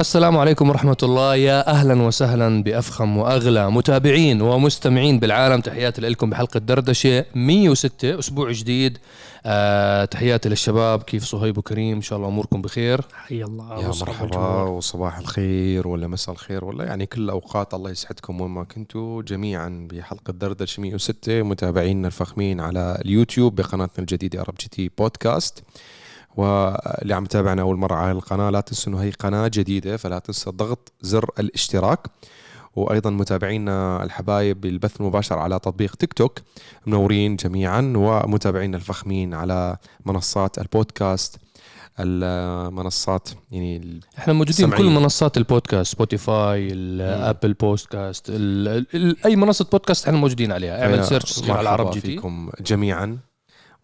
السلام عليكم ورحمة الله. يا أهلا وسهلا بأفخم وأغلى متابعين ومستمعين بالعالم. تحياتي لكم بحلقة دردشة 106 أسبوع جديد. آه تحياتي للشباب. كيف صهيب وكريم؟ إن شاء الله أموركم بخير. حي الله. يا مرحبا. وصباح الخير ولا مساء الخير ولا يعني كل الأوقات الله يسعدكم وين ما كنتوا. جميعا بحلقة دردشة 106 متابعينا الفخمين على اليوتيوب بقناتنا الجديدة Arab GT Podcast. واللي عم تابعنا أول مرة على القناة لا تنسوا إنه هي قناة جديدة فلا تنسى ضغط زر الاشتراك. وأيضا متابعينا الحبايب بالبث المباشر على تطبيق تيك توك منورين جميعا ومتابعينا الفخمين على منصات البودكاست المنصات يعني إحنا موجودين بكل سمعين. منصات البودكاست سبوتيفاي ال Apple Podcast أي منصة بودكاست إحنا موجودين عليها. اعمل search على مرحبا Arab GT. فيكم جميعا.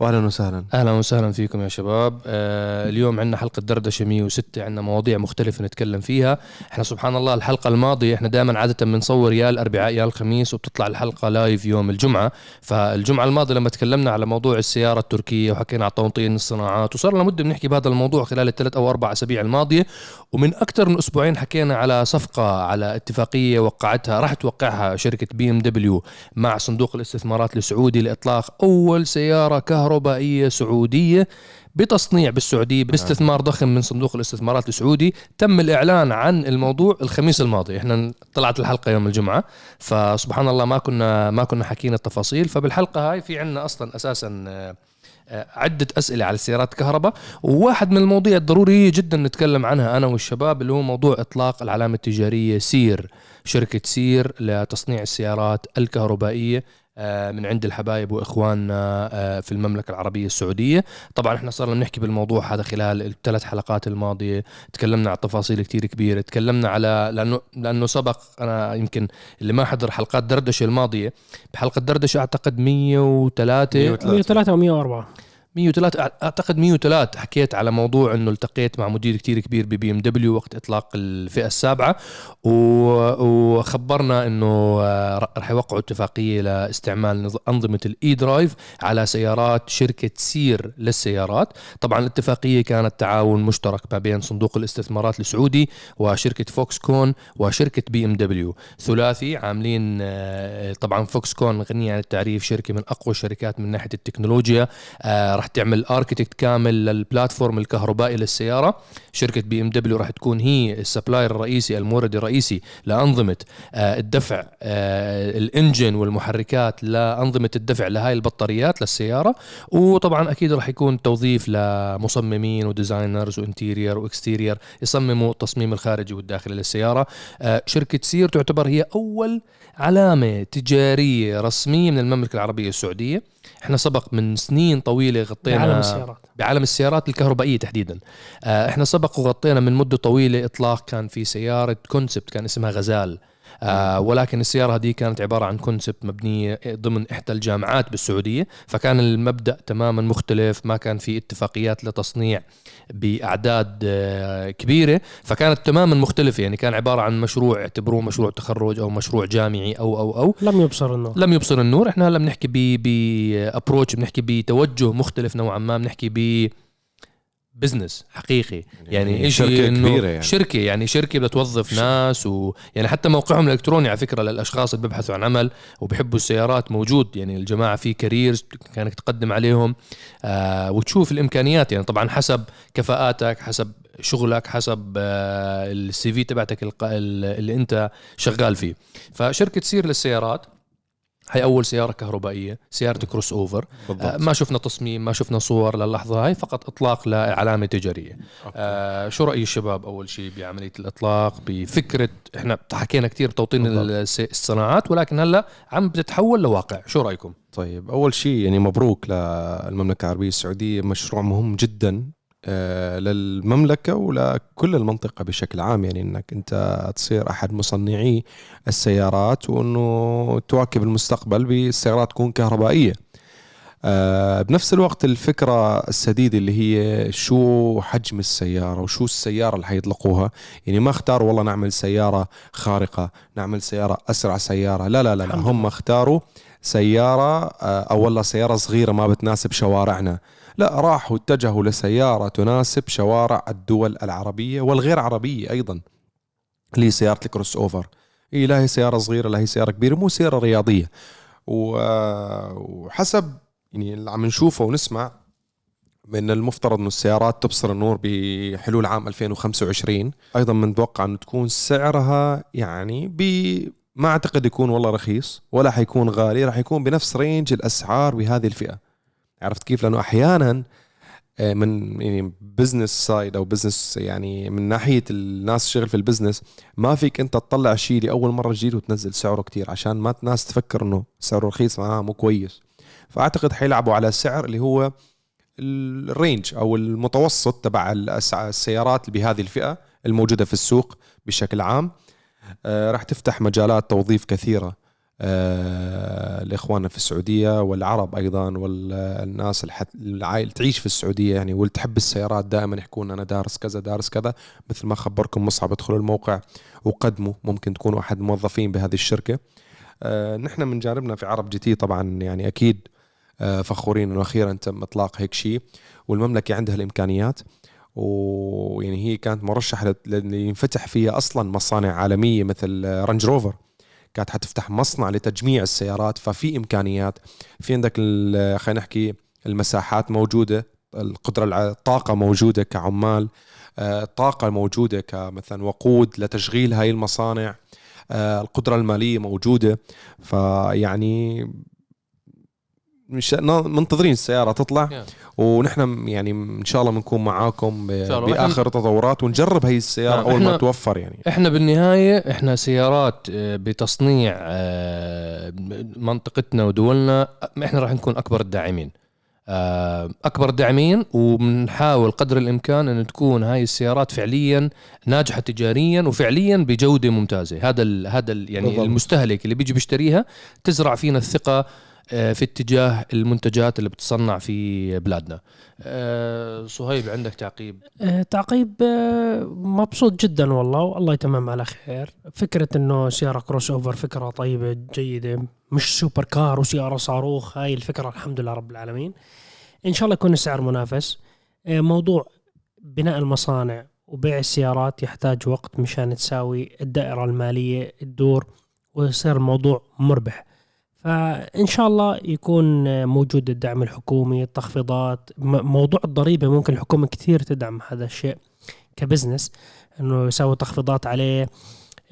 واهلا وسهلا. أهلا وسهلا فيكم يا شباب. آه اليوم عندنا حلقة دردشة 106 عندنا مواضيع مختلفة نتكلم فيها. إحنا سبحان الله الحلقة الماضية إحنا دائما عادة بنصور يا الأربعاء يا الخميس وبتطلع الحلقة live يوم الجمعة. فالجمعة الماضية لما تكلمنا على موضوع السيارة التركية وحكينا على توطين الصناعات وصار لنا مدة بنحكي بهذا الموضوع خلال الثلاث أو أربع أسابيع الماضية. ومن أكثر من أسبوعين حكينا على صفقة على اتفاقية وقعتها راح توقعها شركة بي إم دبليو مع صندوق الاستثمارات السعودي لإطلاق أول سيارة كهربائية سعودية بتصنيع بالسعودية باستثمار ضخم من صندوق الاستثمارات السعودي. تم الإعلان عن الموضوع الخميس الماضي. إحنا طلعت الحلقة يوم الجمعة فسبحان الله ما كنا ما كنا حكينا التفاصيل. فبالحلقة هاي في عندنا أصلا أساسا آه، عدة أسئلة على السيارات الكهرباء. وواحد من المواضيع الضرورية جدا نتكلم عنها أنا والشباب اللي هو موضوع إطلاق العلامة التجارية سير شركة سير لتصنيع السيارات الكهربائية. من عند الحبايب وإخواننا آه، في المملكة العربية السعودية. طبعا إحنا صرنا بنحكي بالموضوع هذا خلال الثلاث حلقات الماضية. تكلمنا عن تفاصيل كتير كبيرة. تكلمنا على لأنه لأنه سبق أنا يمكن اللي ما حضر حلقات دردشة الماضية. بحلقة دردشة أعتقد 103 103. 103 و 104 103 أعتقد 103 حكيت على موضوع إنه التقيت مع مدير كتير كبير ببي إم دبليو وقت إطلاق الفئة السابعة وخبرنا إنه آه، رح يوقعوا اتفاقية لاستعمال نظ- أنظمة ال iDrive على سيارات شركة سير للسيارات. طبعا الاتفاقية كانت تعاون مشترك ما بين صندوق الاستثمارات السعودي وشركة فوكسكون وشركة بي إم دبليو. ثلاثي عاملين آه، طبعا فوكسكون غنية عن التعريف شركة من أقوى الشركات من ناحية التكنولوجيا آه، راح تعمل architect كامل لل platform الكهربائي للسيارة. شركة بي ام دبليو راح تكون هي ال supplier الرئيسي المورد الرئيسي لأنظمة آه، الدفع آه، ال engine والمحركات لأنظمة الدفع لهاي البطاريات للسيارة. وطبعا أكيد راح يكون توظيف لمصممين و designers و interior و exterior يصمموا التصميم الخارجي والداخلي للسيارة. آه، شركة سير تعتبر هي أول علامة تجارية رسمية من المملكة العربية السعودية. إحنا سبق من سنين طويلة غطينا بعالم السيارات. بعالم السيارات الكهربائية تحديدا. آه، إحنا سبق وغطينا من مدة طويلة إطلاق كان في سيارة concept كان اسمها غزال. آه ولكن السيارة هذه كانت عبارة عن concept مبنية ضمن إحدى الجامعات بالسعودية فكان المبدأ تماما مختلف ما كان في اتفاقيات لتصنيع بأعداد آه كبيرة فكانت تماما مختلفة. يعني كان عبارة عن مشروع اعتبروه مشروع تخرج أو مشروع جامعي أو أو أو. لم يبصر النور. لم يبصر النور. إحنا هلا بنحكي ب approach بنحكي بتوجه مختلف نوعا ما بنحكي ب business حقيقي. يعني شيء شركة إنه كبيرة يعني. شركة يعني شركة بدها توظف ناس و يعني حتى موقعهم الإلكتروني على فكرة للأشخاص اللي بيبحثوا عن عمل وبيحبوا السيارات موجود. يعني الجماعة في careers كانك تقدم عليهم آه وتشوف الإمكانيات. يعني طبعا حسب كفاءاتك حسب شغلك حسب آه ال CV تبعتك اللي أنت شغال فيه. فشركة سير للسيارات هي أول سيارة كهربائية سيارة crossover. آه بالضبط ما شفنا تصميم ما شفنا صور للحظة هاي فقط إطلاق لعلامه تجارية. آه شو رأي الشباب أول شيء بعمليه الإطلاق بفكرة إحنا حكينا كثير بتوطين الصناعات ولكن هلأ عم بتتحول لواقع. شو رأيكم؟ طيب أول شيء يعني مبروك للمملكة العربية السعودية مشروع مهم جدا. آه، للمملكة ولكل المنطقة بشكل عام يعني إنك أنت تصير أحد مصنعي السيارات وإنه تواكب المستقبل بالسيارات تكون كهربائية. آه، بنفس الوقت الفكرة السديدة اللي هي شو حجم السيارة وشو السيارة اللي حيطلقوها. يعني ما اختاروا والله نعمل سيارة خارقة نعمل سيارة أسرع سيارة لا لا لا, لا. هم اختاروا سيارة آه، أو والله سيارة صغيرة ما بتناسب شوارعنا. لا راحوا اتجهوا لسيارة تناسب شوارع الدول العربية والغير عربية أيضا اللي هي سياره الكروس أوفر. هي لا هي سيارة صغيرة لا هي سيارة كبيرة مو و- آه، وحسب يعني اللي عم نشوفه ونسمع من المفترض إنه السيارات تبصر النور بحلول عام 2025 أيضا بنتوقع إنه تكون سعرها يعني ب ما أعتقد يكون والله رخيص ولا حيكون غالي راح يكون بنفس range الأسعار بهذه الفئة. عرفت كيف؟ لأنه أحيانا آه، من يعني business side أو business يعني من ناحية الناس شغل في ال business ما فيك أنت تطلع شيء لأول مرة جديد وتنزل سعره كتير عشان ما الناس تفكر إنه سعره رخيص معناها مو كويس. فأعتقد حيلعبوا على سعر اللي هو الرينج أو المتوسط تبع السيارات بهذه الفئة الموجودة في السوق بشكل عام. آه، راح تفتح مجالات توظيف كثيرة. لاخواننا في السعودية والعرب أيضا والناس الحت- العائل تعيش في السعودية يعني واللي تحب السيارات دائما يحكون أنا دارس كذا دارس كذا مثل ما خبركم مصعب ادخلوا الموقع وقدموا ممكن تكونوا احد الموظفين بهذه الشركة. آه، نحن من جانبنا في عرب جي تي طبعا يعني أكيد آه، فخورين إنه أخيرا تم إطلاق هيك شيء. والمملكة عندها الإمكانيات ويعني هي كانت مرشحة لينفتح فيها أصلا مصانع عالمية مثل آه، رانج روفر كانت حتفتح مصنع لتجميع السيارات ففي إمكانيات. في عندك خلينا نحكي المساحات موجودة القدرة الطاقة موجودة كعمال آه، الطاقه موجودة كمثلا وقود لتشغيل هاي المصانع آه، القدرة المالية موجودة. فيعني مش منتظرين السيارة تطلع Yeah. ونحن يعني إن شاء الله بنكون معاكم. بآخر التطورات ونجرب هي السيارة نعم، أول ما توفر يعني إحنا بالنهاية إحنا سيارات آه، بتصنيع آه، منطقتنا ودولنا إحنا راح نكون أكبر الداعمين آه، أكبر الداعمين وبنحاول قدر الإمكان إن تكون هاي السيارات فعليا ناجحة تجاريا وفعليا بجودة ممتازة هذا ال هذا ال يعني بالضبط. المستهلك اللي بيجي بيشتريها تزرع فينا الثقة في اتجاه المنتجات اللي بتصنع في بلادنا. آه، صهيب عندك تعقيب؟ آه، تعقيب آه، مبسوط جدا والله والله يتمم على خير. فكرة إنه سيارة كروس أوفر فكرة طيبة جيدة مش supercar وسيارة صاروخ هاي الفكرة الحمد لله رب العالمين. إن شاء الله يكون السعر منافس. آه، موضوع بناء المصانع وبيع السيارات يحتاج وقت مشان تساوي الدائرة المالية تدور ويصير الموضوع مربح. فإن شاء الله يكون موجود الدعم الحكومي التخفيضات موضوع الضريبة ممكن الحكومة كثير تدعم هذا الشيء ك business إنه يسوي تخفيضات عليه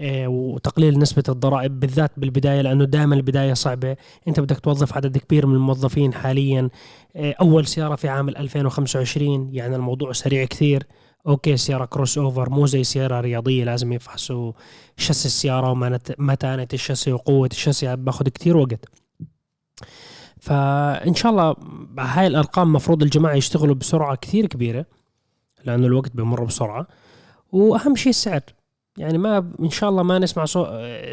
آه، وتقليل نسبة الضرائب بالذات بالبداية لأنه دائما البداية صعبة. أنت بدك توظف عدد كبير من الموظفين حاليا آه، أول سيارة في عام 2025 يعني الموضوع سريع كثير. أوكي سيارة كروس أوفر مو زي سيارة رياضية لازم يفحصوا شس السيارة ومتانة الشاسي وقوة الشاسي بأخذ كثير وقت. فإن شاء الله هاي الأرقام مفروض الجماعة يشتغلوا بسرعة كثير كبيرة لأنه الوقت بمر بسرعة. وأهم شيء السعر. يعني ما إن شاء الله ما نسمع صو...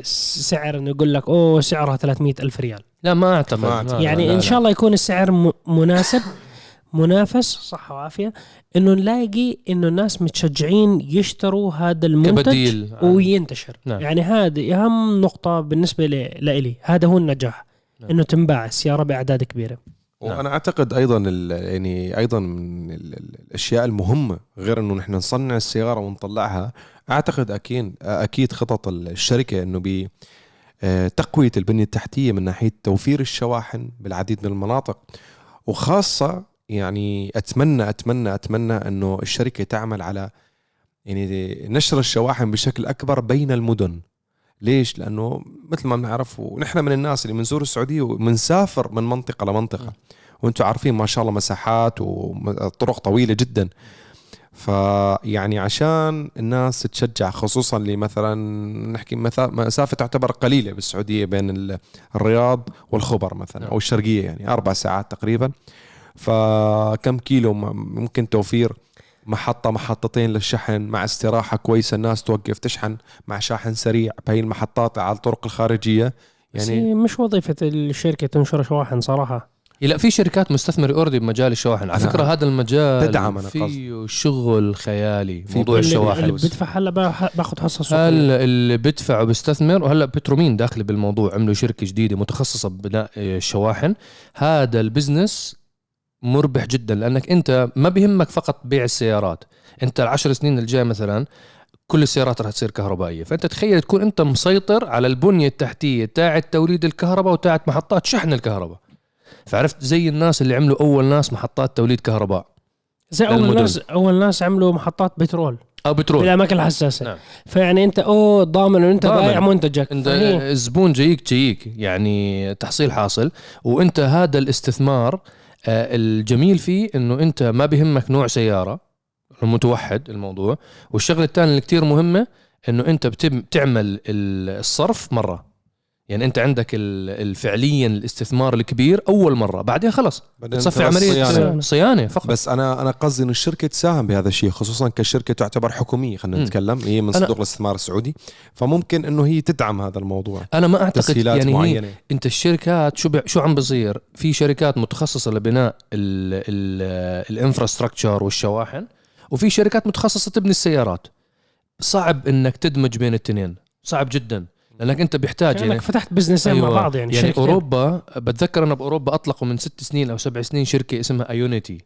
سعر إنه يقول لك أوه سعرها 300 ألف ريال. لا ما أعتقد. ما أعتقد. لا، لا، يعني لا، ان. شاء الله يكون السعر م... مناسب. منافس صحة وعافية إنه نلاقي إنه الناس متشجعين يشتروا هذا المنتج كبديل وينتشر نعم. يعني هذه أهم نقطة بالنسبة لي لإلي هذا هو النجاح نعم. إنه تنباع السيارة باعداد كبيرة نعم. وأنا أعتقد أيضا ال- يعني أيضا من ال- ال- الأشياء المهمه غير إنه نحن نصنع السيارة ونطلعها أعتقد أكيد أكيد خطط الشركة إنه ب آه، تقوية البنية التحتية من ناحية توفير الشواحن بالعديد من المناطق وخاصة يعني اتمنى اتمنى أتمنى إنه الشركة تعمل على يعني نشر الشواحن بشكل أكبر بين المدن. ليش؟ لأنه مثل ما بنعرف ونحن من الناس اللي بنزور السعودية وبنسافر من منطقة لمنطقة. وأنتم عارفين ما شاء الله مساحات وطرق طويلة جدا. فيعني عشان الناس تشجع خصوصا اللي مثلا نحكي مسافة تعتبر قليلة بالسعودية بين ال- الرياض والخبر مثلا أو الشرقية يعني أربع ساعات تقريبا. فكم كيلو ممكن توفير محطة محطتين للشحن مع استراحة كويسة الناس توقف تشحن مع شاحن سريع بهي المحطات على الطرق الخارجية. يعني مش وظيفة الشركة تنشر شواحن صراحة. لا في شركات مستثمرة already بمجال الشواحن. على نعم. فكرة هذا المجال تدعم أنا فيه شغل خيالي في موضوع اللي- اللي الشواحن بدفع هلا باخ- باخذ حصة سوقية هلا اللي بدفع وبيستثمر وهلا بترومين داخله بالموضوع عملوا شركة جديدة متخصصة ببناء الشواحن هذا ال business مربح جدا لأنك أنت ما بيهمك فقط بيع السيارات. أنت العشر سنين الجاية مثلا كل السيارات رح تصير كهربائية. فأنت تخيل تكون أنت مسيطر على البنية التحتية تاعت توليد الكهرباء وتاعت محطات شحن الكهرباء. فعرفت؟ زي الناس اللي عملوا أول ناس محطات توليد كهرباء. زي أول للمدن. ناس أول ناس عملوا محطات بترول. أو بترول. بالاماكن الحساسه نعم. فيعني أنت اوه ضامن أنت. بايع منتجك. أنت الزبون جايك جايك يعني تحصيل حاصل. وأنت هذا الاستثمار الجميل فيه إنه أنت ما بهمك نوع سيارة متوحد الموضوع. والشغلة الثانية اللي كتير مهمة إنه أنت بتم تعمل ال- الصرف مرة. يعني أنت عندك فعليا الاستثمار الكبير أول مرة بعدين خلص تصفي عملية الصيانة. صيانة, صيانة فقط. بس أنا أنا قصدي انه الشركة تساهم بهذا الشيء خصوصا كشركة تعتبر حكومية خلينا. نتكلم هي من صندوق الاستثمار السعودي. فممكن إنه هي تدعم هذا الموضوع. أنا ما أعتقد تسهيلات يعني هي معينة. أنت الشركات شو شو عم بصير؟ في شركات متخصصة لبناء ال infrastructure والشواحن وفي شركات متخصصة تبني السيارات. صعب إنك تدمج بين الاثنين صعب جدا. لأنك أنت بيحتاج يعني. كأنك فتحت بزنسين مع بعض يعني, يعني شركتين. أوروبا بتذكر أنا بأوروبا اطلقوا من ست سنين أو سبع سنين شركة اسمها Ionity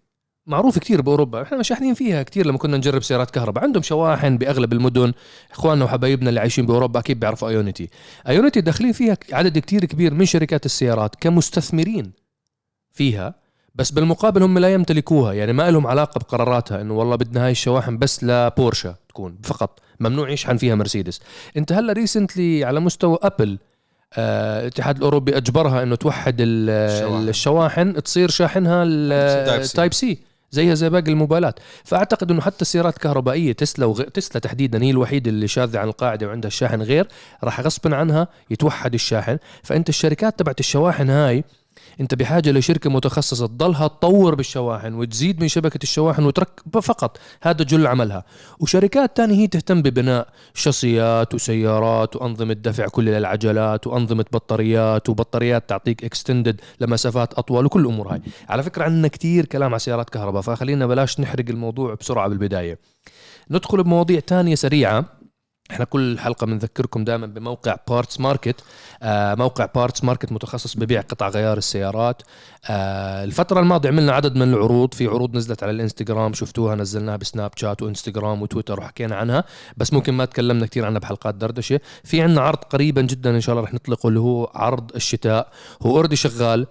معروف كتير بأوروبا. إحنا شاحنين فيها كتير لما كنا نجرب سيارات كهرباء. عندهم شواحن بأغلب المدن. إخواننا وحبايبنا اللي عايشين بأوروبا أكيد بيعرفوا Ionity Ionity داخلين فيها عدد كتير كبير من شركات السيارات كمستثمرين فيها. بس بالمقابل هم لا يمتلكوها يعني ما لهم علاقة بقراراتها إنه والله بدنا هاي الشواحن بس لبورشا تكون فقط ممنوع يشحن فيها مرسيدس أنت هلأ recently على مستوى أبل آه، الاتحاد الأوروبي أجبرها إنه توحد ال- الشواحن. الشواحن تصير شاحنها. ال Type-C زيها زي باقي الموبايلات فأعتقد إنه حتى السيارات الكهربائية تسلا وغ... تسلا تحديدا هي الوحيدة اللي شاذة عن القاعدة وعندها الشاحن غير راح غصبا عنها يتوحد الشاحن فأنت الشركات تبعت الشواحن هاي انت بحاجة لشركة متخصصة تضلها تطور بالشواحن وتزيد من شبكة الشواحن وتركب فقط. هذا جل عملها. وشركات تانية هي تهتم ببناء شاصيات وسيارات وأنظمة دفع كل للعجلات وأنظمة بطاريات وبطاريات تعطيك اكستندد لمسافات أطول وكل الأمور هاي. على فكرة عندنا كتير كلام على سيارات كهرباء فخلينا بلاش نحرق الموضوع بسرعة بالبداية. ندخل بمواضيع تانية سريعة. إحنا كل حلقة بنذكركم دائما بموقع بارتس ماركت آه موقع بارتس ماركت متخصص ببيع قطع غيار السيارات. آه الفترة الماضية عملنا عدد من العروض في عروض نزلت على الإنستغرام شفتوها نزلناها بسناب شات وإنستغرام وتويتر وحكينا عنها بس ممكن ما تكلمنا كثير عنها بحلقات دردشة. في عندنا عرض قريبا جدا إن شاء الله رح نطلقه اللي هو عرض الشتاء. هو already شغال.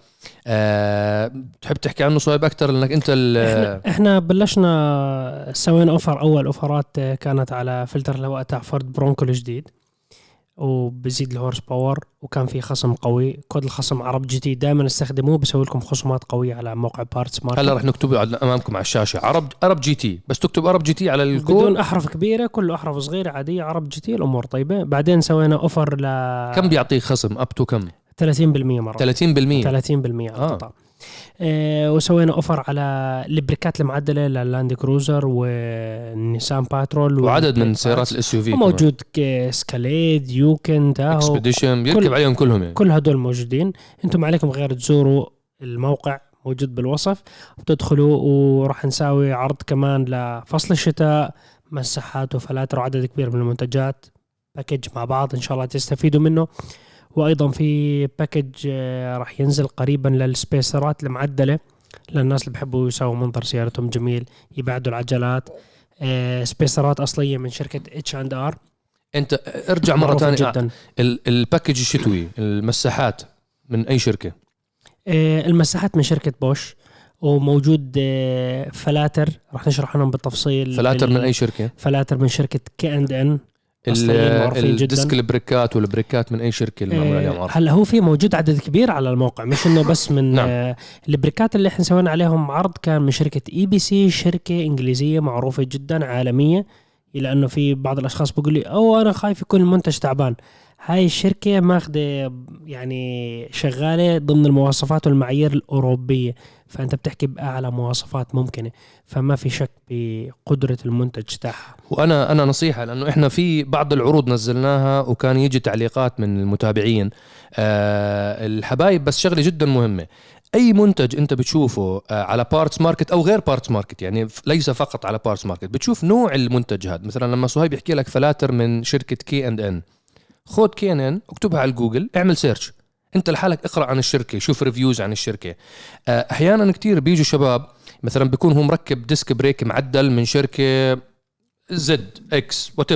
أه تحب تحكي عنه صهيب أكثر لأنك أنت إحنا إحنا بلشنا سوينا offer أول offer ات كانت على فلتر الهواء تاع فورد برونكو الجديد. وبزيد ال horsepower وكان في خصم قوي. كود الخصم عرب جي تي دائما استخدموه بسوي لكم خصومات قوية على موقع بارتس ماركت. هلا رح نكتبه أمامكم على الشاشة. عرب عرب جي تي. بس تكتب عرب جي تي على الكود؟ بدون أحرف كبيرة كله أحرف صغيرة عادية عرب جي تي الأمور طيبة. بعدين سوينا offer ل كم بيعطيك خصم؟ up to كم؟ 30% مرة. 30% 30% على آه. القطع وسوينا offer على البريكات المعدلة للاند كروزر والنيسان باترول وعدد من سيارات. ال SUV وموجود ك- اسكاليد يوكن تاهو اكسبديشن بيركب كل- عليهم كلهم يعني. كل هدول موجودين. أنتم عليكم غير تزوروا الموقع موجود بالوصف. بتدخلوا وراح نساوي عرض كمان لفصل الشتاء مساحات وفلاتر وعدد كبير من المنتجات. package مع بعض إن شاء الله تستفيدوا منه. وأيضا في package آه، راح ينزل قريبا لل spacers ات المعدلة للناس اللي بحبوا يسووا منظر سيارتهم جميل يبعدوا العجلات. آه، spacers ات أصلية من شركة اتش اند ار أنت ارجع مرة ثانية. جدا. ال- ال package الشتوي المساحات من أي شركة؟ آه، المساحات من شركة بوش وموجود فلاتر. راح نشرح عنهم بالتفصيل فلاتر من أي شركة؟ فلاتر من شركة K&N الديسك البريكات والبريكات من أي شركة اللي معمول عليهم عرض هلا هو في موجود عدد كبير على الموقع مش إنه بس من نعم. آه، البريكات اللي إحنا سوينا عليهم عرض كان من شركة EBC شركة إنجليزية معروفة جدا عالمية إلى إنه في بعض الأشخاص بيقول لي أو أنا خايف يكون المنتج تعبان. هاي الشركة ماخذة يعني شغالة ضمن المواصفات والمعايير الأوروبية. فأنت بتحكي بأعلى مواصفات ممكنة فما في شك بقدرة المنتج تاعها. وأنا أنا نصيحة لأنه إحنا في بعض العروض نزلناها وكان يجي تعليقات من المتابعين. آه الحبايب بس شغلة جدا مهمة. أي منتج أنت بتشوفه آه على بارتس ماركت أو غير بارتس ماركت يعني ليس فقط على بارتس ماركت بتشوف نوع المنتج هذا. مثلا لما صهيب يحكي لك فلاتر من شركة K&N خذ K&N اكتبها على جوجل اعمل search انت لحالك اقرأ عن الشركة شوف reviews عن الشركة. آه، أحيانا كتير بيجوا شباب مثلا بيكون هو مركب disc brake معدل من شركة ZX وات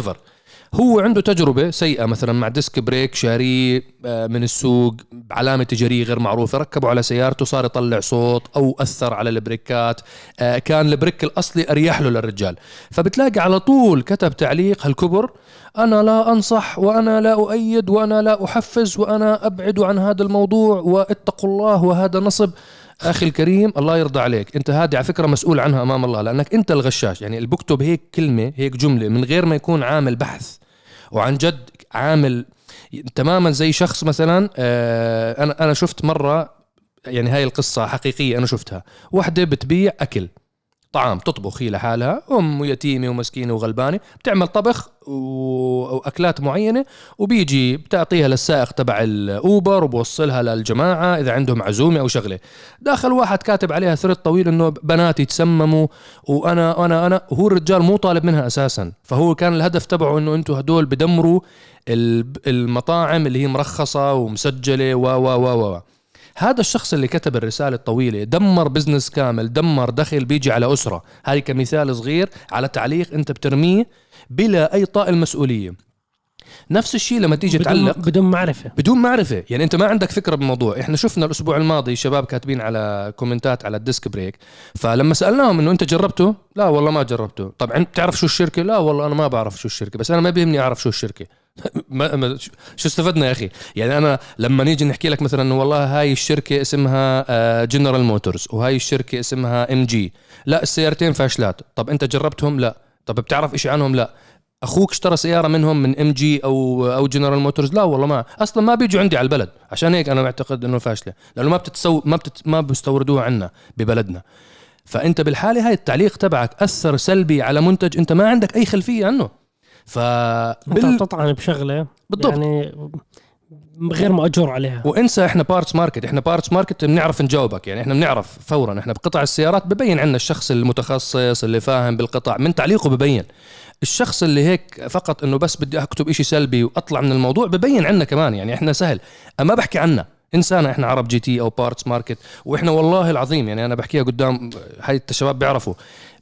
هو عنده تجربة سيئة مثلا مع disc brake شاريه آه، من السوق بعلامه تجارية غير معروفة ركبه على سيارته صار يطلع صوت أو أثر على البريكات آه، كان ال brake الأصلي أريح له للرجال. فبتلاقي على طول كتب تعليق هالكبر أنا لا أنصح وأنا لا أؤيد وأنا لا أحفز وأنا أبعد عن هذا الموضوع واتقوا الله وهذا نصب. أخي الكريم الله يرضى عليك. أنت هذه على فكرة مسؤول عنها أمام الله لأنك أنت الغشاش. يعني اللي بكتب هيك كلمة هيك جملة من غير ما يكون عامل بحث. وعن جد عامل تماما زي شخص مثلا آه، أنا أنا شفت مرة يعني هاي القصة حقيقية أنا شفتها. وحدة بتبيع أكل. طعام تطبخ هي لحالها أم يتيمه ومسكينة وغلبانة بتعمل طبخ واكلات معينة وبيجي بتعطيها للسائق تبع الأوبر وبوصلها للجماعة إذا عندهم عزومة أو شغلة. داخل واحد كاتب عليها thread طويل إنه بناتي تسمموا وأنا أنا أنا وهو الرجال مو طالب منها أساسا. فهو كان الهدف تبعه إنه أنتم هدول بدمروا المطاعم اللي هي مرخصة ومسجلة و و و و هذا الشخص اللي كتب الرسالة الطويلة دمر business كامل دمر دخل بيجي على أسرة. هاي كمثال صغير على تعليق أنت بترميه بلا أي طائل مسؤولية نفس الشيء لما تيجي تعلق. بدون معرفة. بدون معرفة. يعني أنت ما عندك فكرة بالموضوع. إحنا شفنا الأسبوع الماضي شباب كاتبين على comment ات على ال disc brake. فلما سألناهم إنه أنت جربته؟ لا والله ما جربته. طبعا بتعرف شو الشركة؟ لا والله أنا ما بعرف شو الشركة. بس أنا ما بيهمني أعرف شو الشركة. ما ما شو استفدنا يا أخي؟ يعني أنا لما نيجي نحكي لك مثلا والله هاي الشركة اسمها جنرال موتورز وهاي الشركة اسمها MG لا السيارتين فاشلات. طب أنت جربتهم؟ لا. طب بتعرف إشي عنهم؟ لا. أخوك اشترى سيارة منهم من MG أو أو جنرال موتورز لا والله ما. أصلا ما بيجوا عندي على البلد. عشان هيك أنا معتقد إنه فاشلة. لأنه ما بتتسو ما بتت ما بيستوردوها عنا ببلدنا. فأنت بالحالة هاي التعليق تبعك أثر سلبي على منتج أنت ما عندك أي خلفية عنه. ف أنت بتطعن بشغلة بالضبط. يعني غير مأجور عليها. وانسى إحنا بارتس ماركت إحنا بارتس ماركت بنعرف نجاوبك. يعني إحنا بنعرف فورا. إحنا بقطع السيارات ببين عندنا الشخص المتخصص اللي فاهم بالقطع. من تعليقه ببين. الشخص اللي هيك فقط إنه بس بدي أكتب إشي سلبي وأطلع من الموضوع ببين عنا كمان يعني إحنا سهل. أما بحكي عنا انسانا إحنا عرب GT أو بارتس ماركت وإحنا والله العظيم يعني أنا بحكيها قدام هاي الشباب بيعرفوا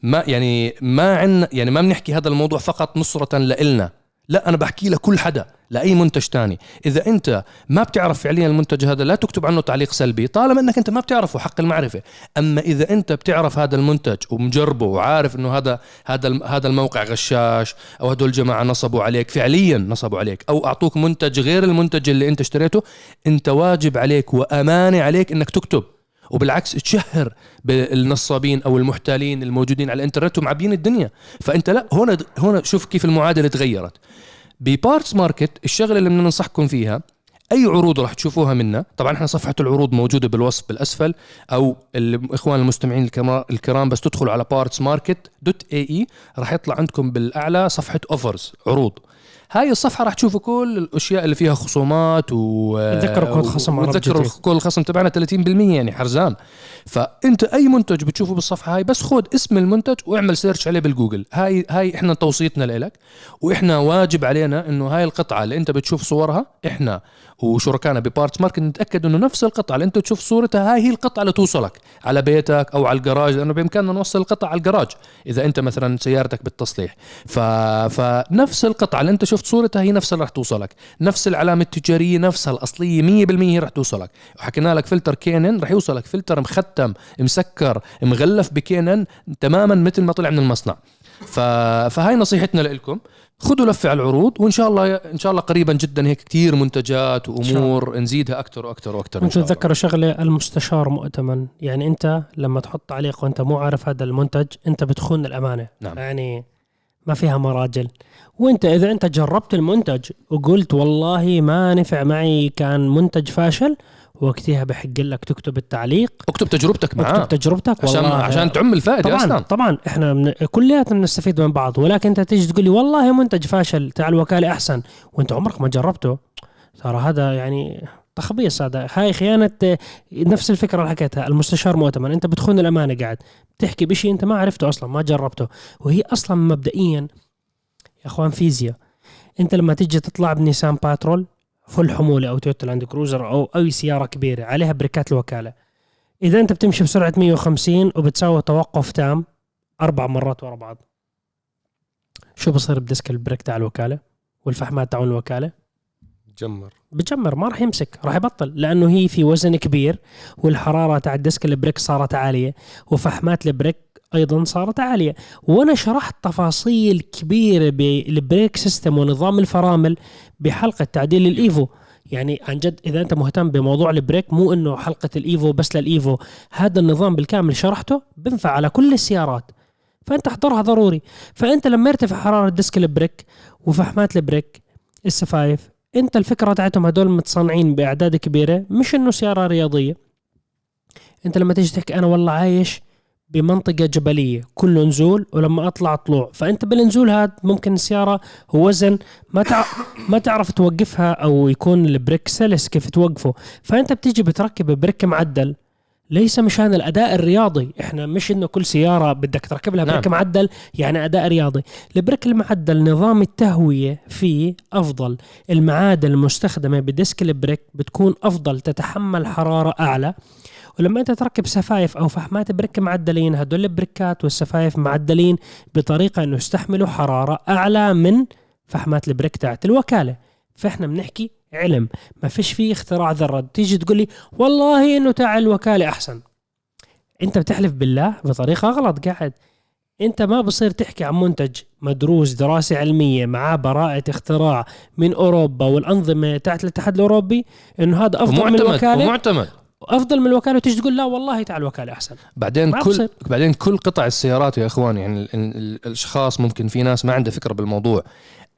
ما يعني ما عنا يعني ما بنحكي هذا الموضوع فقط نصرة لإلنا. لا أنا بحكي لكل حدا لأي منتج تاني. إذا أنت ما بتعرف فعليا المنتج هذا لا تكتب عنه تعليق سلبي طالما إنك أنت ما بتعرفه حق المعرفة. أما إذا أنت بتعرف هذا المنتج ومجربه وعارف إنه هذا هذا هذا الموقع غشاش أو هدول الجماعه نصبوا عليك فعليا نصبوا عليك أو أعطوك منتج غير المنتج اللي أنت اشتريته أنت واجب عليك وأمانة عليك إنك تكتب. وبالعكس تشهر بالنصابين أو المحتالين الموجودين على الإنترنت ومعبين الدنيا. فأنت لا هنا هنا شوف كيف المعادلة تغيرت. ببارتس ماركت الشغلة اللي بدنا ننصحكم فيها أي عروض راح تشوفوها منا طبعا إحنا صفحة العروض موجودة بالوصف بالأسفل أو الاخوان المستمعين الكرا- الكرام بس تدخلوا على بارتس ماركت dot ae راح يطلع عندكم بالأعلى صفحة offers عروض. هاي الصفحة راح تشوفوا كل الأشياء اللي فيها خصومات و تذكروا كود خصم وتذكروا جديد. كود الخصم تبعنا 30% يعني حرزان فأنت أي منتج بتشوفه بالصفحة هاي بس خذ اسم المنتج واعمل search عليه بالجوجل هاي هاي إحنا توصيتنا لك وإحنا واجب علينا إنه هاي القطعة اللي أنت بتشوف صورها إحنا وشركائنا ببارتس ماركت نتأكد إنه نفس القطعة اللي أنت تشوف صورتها هاي هي القطعة اللي توصلك على بيتك أو على الجراج لأنه بإمكاننا نوصل القطعة على الجراج إذا أنت مثلا سيارتك بالتصليح. ف... فنفس القطعة اللي أنت شفت صورتها هي نفسها اللي رح توصلك. نفس العلامة التجارية نفسها الأصلية 100% هي رح توصلك. وحكينا لك فلتر K&N رح يوصلك فلتر مختم مسكر مغلف ب K&N تماما مثل ما طلع من المصنع. ف... فهاي نصيحتنا لكم. خذوا لفه على العروض وإن شاء الله إن شاء الله قريبا جدا هيك كتير منتجات وأمور نزيدها أكثر وأكثر وأكثر إن أنتم شاء الله. تذكروا شغلة المستشار مؤتمن يعني أنت لما تحط تعليق وأنت مو عارف هذا المنتج أنت بتخون الأمانة. نعم. يعني ما فيها مراجل. وأنت إذا أنت جربت المنتج وقلت والله ما نفع معي كان منتج فاشل وقتها بحق لك تكتب التعليق. اكتب تجربتك معاه. اكتب تجربتك عشان والله. عشان تعم الفائدة طبعا أصلا. طبعا. إحنا من كلياتنا بنستفيد من بعض ولكن أنت تيجي تقول لي والله منتج فاشل تاع الوكالة أحسن وأنت عمرك ما جربته. ترى هذا يعني تخبيص هذا. هاي خيانة آه، نفس الفكرة اللي حكيتها المستشار مؤتمن. أنت بتخون الأمانة قاعد بتحكي بشيء أنت ما عرفته أصلا ما جربته. وهي أصلا مبدئيا يا أخوان فيزياء أنت لما تيجي تطلع بنيسان باترول full حمولة أو تويوتا لاند كروزر أو أي سيارة كبيرة عليها بريكات الوكالة. إذا أنت بتمشي بسرعة 150 وبتسوي توقف تام أربع مرات ورا بعض. شو بصير ب disc ال brake تاع الوكالة والفحمات تاعون الوكالة؟ جمر بجمر ما راح يمسك راح يبطل لأنه هي في وزن كبير والحرارة تاع ال disc ال brake صارت عالية وفحمات ال brake أيضا صارت عالية. وأنا شرحت تفاصيل كبيرة بال brake system ونظام الفرامل بحلقة تعديل الإيفو. يعني عن جد إذا أنت مهتم بموضوع ال brake مو إنه حلقة الإيفو بس للإيفو هذا النظام بالكامل شرحته بنفع على كل السيارات. فأنت احضرها ضروري. فأنت لما يرتفع حرارة disc ال brake وفحمات ال brake السفايف أنت الفكرة تاعتهم هدول متصنعين بأعداد كبيرة مش إنه سيارة رياضية. أنت لما تيجي تحكي أنا والله عايش بمنطقة جبلية كله نزول ولما أطلع طلوع فأنت بالنزول هذا ممكن السيارة هو وزن ما تع... ما تعرف توقفها أو يكون ال brake سلس كيف توقفه. فأنت بتيجي بتركب brake معدل ليس مشان الأداء الرياضي. إحنا مش إنه كل سيارة بدك تركب لها brake نعم. معدل يعني أداء رياضي. ال brake المعدل نظام التهوية فيه أفضل. المعادن المستخدمة ب disc ال brake بتكون أفضل تتحمل حرارة أعلى. ولما انت تركب سفايف أو فحمات brake معدلين هدول البريكات والسفايف معدلين بطريقة انه يستحملوا حرارة اعلى من فحمات ال brake تاعت الوكالة. فاحنا بنحكي علم ما فيش فيه اختراع ذره تيجي تقول لي والله انه تاع الوكالة احسن. انت بتحلف بالله بطريقة غلط قاعد. انت ما بصير تحكي عن منتج مدروس دراسة علمية معاه براءة اختراع من أوروبا والأنظمة تحت الاتحاد الأوروبي إنه هذا أفضل من ومعتمد الوكالة. ومعتمد. أفضل من الوكالة وتيجي تقول لا والله تاع الوكاله أحسن. بعدين كل بصير. بعدين كل قطع السيارات يا اخوان يعني ال- ال- الأشخاص ممكن في ناس ما عنده فكرة بالموضوع.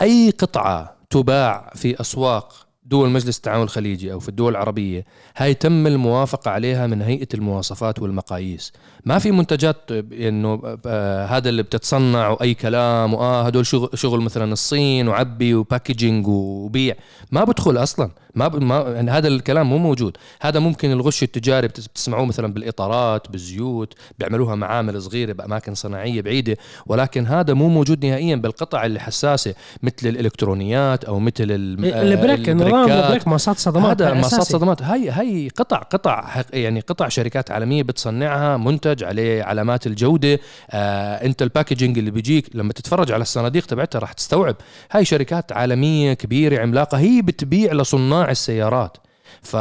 أي قطعة تباع في أسواق دول مجلس التعاون الخليجي أو في الدول العربية هاي تم الموافقة عليها من هيئة المواصفات والمقاييس. ما في منتجات إنه آه هذا اللي بتتصنع وأي كلام وآه هدول شغل شغل مثلا الصين وعبي و packaging وبيع. ما بدخل أصلا. ما, ب... ما يعني هذا الكلام مو موجود. هذا ممكن الغش التجاري بتس- بتسمعوه مثلا بالإطارات بالزيوت بيعملوها معامل صغيرة بأماكن صناعية بعيدة. ولكن هذا مو موجود نهائيا بالقطع اللي حساسه مثل الإلكترونيات أو مثل ال- آه، ال brake نظام. ال brake ماصات صدمات هذا أساسي. صدمات. هاي هاي قطع قطع حق- يعني قطع شركات عالمية بتصنعها منتج عليه علامات الجودة. آه انت ال packaging اللي بيجيك لما تتفرج على الصناديق تبعتها راح تستوعب. هاي شركات عالمية كبيرة عملاقة هي بتبيع لصناع السيارات. ف...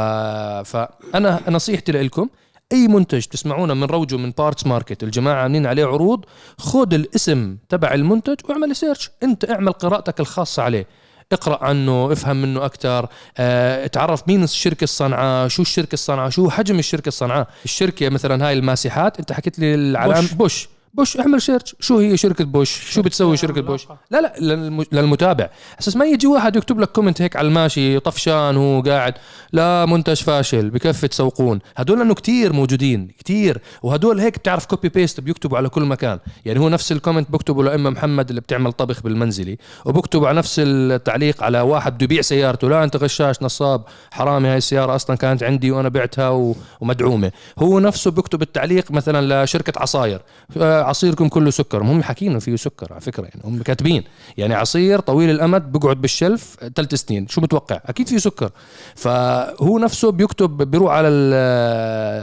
فانا نصيحتي لكم أي منتج تسمعونه من روجه من Parts Market الجماعة عاملين عليه عروض خذ الاسم تبع المنتج واعمل search أنت اعمل قراءتك الخاصة عليه. اقرأ عنه افهم منه أكثر آه اتعرف مين الشركة الصانعة شو الشركة الصانعة شو حجم الشركة الصانعة الشركة مثلا هاي الماسحات أنت حكيت لي العلامة بوش. بوش بوش اعمل search شو هي شركة بوش؟ شو بتسوي شركة بوش؟ لا لا للم- للمتابع. أساس ما يجي واحد يكتب لك comment هيك على الماشي طفشان هو قاعد. لا منتج فاشل بكفي تسوقون. هدول انه كتير موجودين كتير. وهدول هيك بتعرف copy paste بيكتبوا على كل مكان. يعني هو نفس ال comment بكتبه لأم محمد اللي بتعمل طبخ بالمنزلي وبكتبوا على نفس التعليق على واحد بده يبيع سيارته. لا أنت غشاش نصاب حرامي هاي السيارة أصلا كانت عندي وأنا بعتها ومدعومة. هو نفسه بكتب التعليق مثلا لشركة عصاير. آه، عصيركم كله سكر. هم حاكين انه فيه سكر على فكرة يعني هم كاتبين يعني عصير طويل الأمد بقعد بال shelf ثلاث سنين شو متوقع؟ أكيد فيه سكر. فهو نفسه بيكتب بيروح على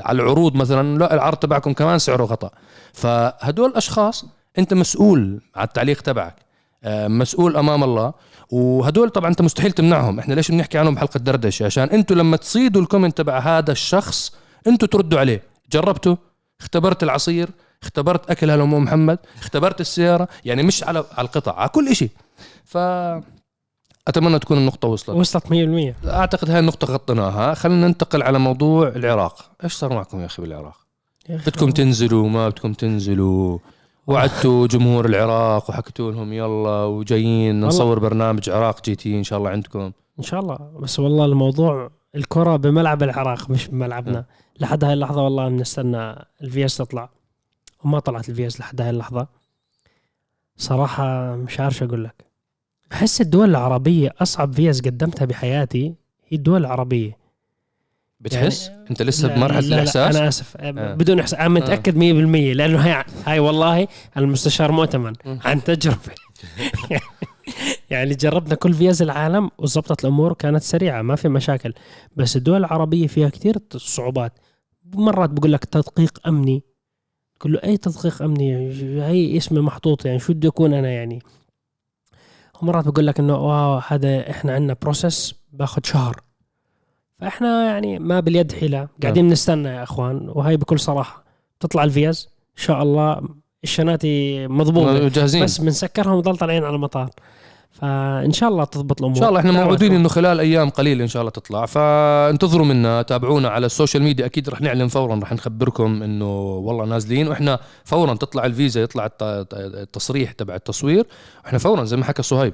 على العروض مثلا لا العرض تبعكم كمان سعره خطأ. فهدول أشخاص أنت مسؤول على التعليق تبعك آه، مسؤول أمام الله. وهدول طبعا أنت مستحيل تمنعهم. إحنا ليش بنحكي عنهم بحلقه دردشة؟ عشان أنتوا لما تصيدوا الكومنت تبع هذا الشخص أنتوا تردوا عليه. جربته اختبرت العصير؟ اختبرت أكل هالام محمد اختبرت السيارة يعني مش على على القطع على كل شيء ف أتمنى تكون النقطة وصلت. وصلت 100% أعتقد هاي النقطة غطيناها. خلينا ننتقل على موضوع العراق. إيش صار معكم يا أخي بالعراق؟ يا أخي بدكم تنزلوا ما بدكم تنزلوا. وعدتوا جمهور العراق وحكيتوا لهم يلا وجايين. نصور برنامج عراق GT إن شاء الله عندكم. إن شاء الله. بس والله الموضوع الكرة بملعب العراق مش بملعبنا. لحد هاي اللحظة والله بنستنى الفيز تطلع. وما طلعت الفيز لحد هاي اللحظة. صراحة مش عارف شو أقول لك. بحس الدول العربية أصعب فيز قدمتها بحياتي هي الدول العربية. بتحس؟ يعني- أنت لسه لا- بمرحلة لا- لا، الإحساس؟ أنا آسف. آه. بدون إحساس أنا متأكد 100% لأنه هاي هاي والله المستشار مؤتمن. عن تجربة. يعني جربنا كل فيز العالم وزبطت الأمور كانت سريعة ما في مشاكل. بس الدول العربية فيها كثير صعوبات. مرات بقول لك تدقيق أمني كل له أي تدقيق أمني هي اسمي محطوط يعني شو بدي أكون أنا يعني؟ ومرات بقول لك إنه wow هذا إحنا عندنا process باخذ شهر. فإحنا يعني ما باليد حيلة قاعدين نستنى يا إخوان وهي بكل صراحة. تطلع الفيز إن شاء الله الشناتي مضبوطه جاهزين. بس بنسكرهم ونضل طالعين على المطار. فإن شاء الله تضبط الأمور. إن شاء الله إحنا موعودين. إنه خلال أيام قليله إن شاء الله تطلع. فانتظروا منا تابعونا على ال social media. أكيد رح نعلن فورا رح نخبركم إنه والله نازلين. وإحنا فورا تطلع الفيزا يطلع الت- التصريح تبع التصوير. إحنا فورا زي ما حكى صهيب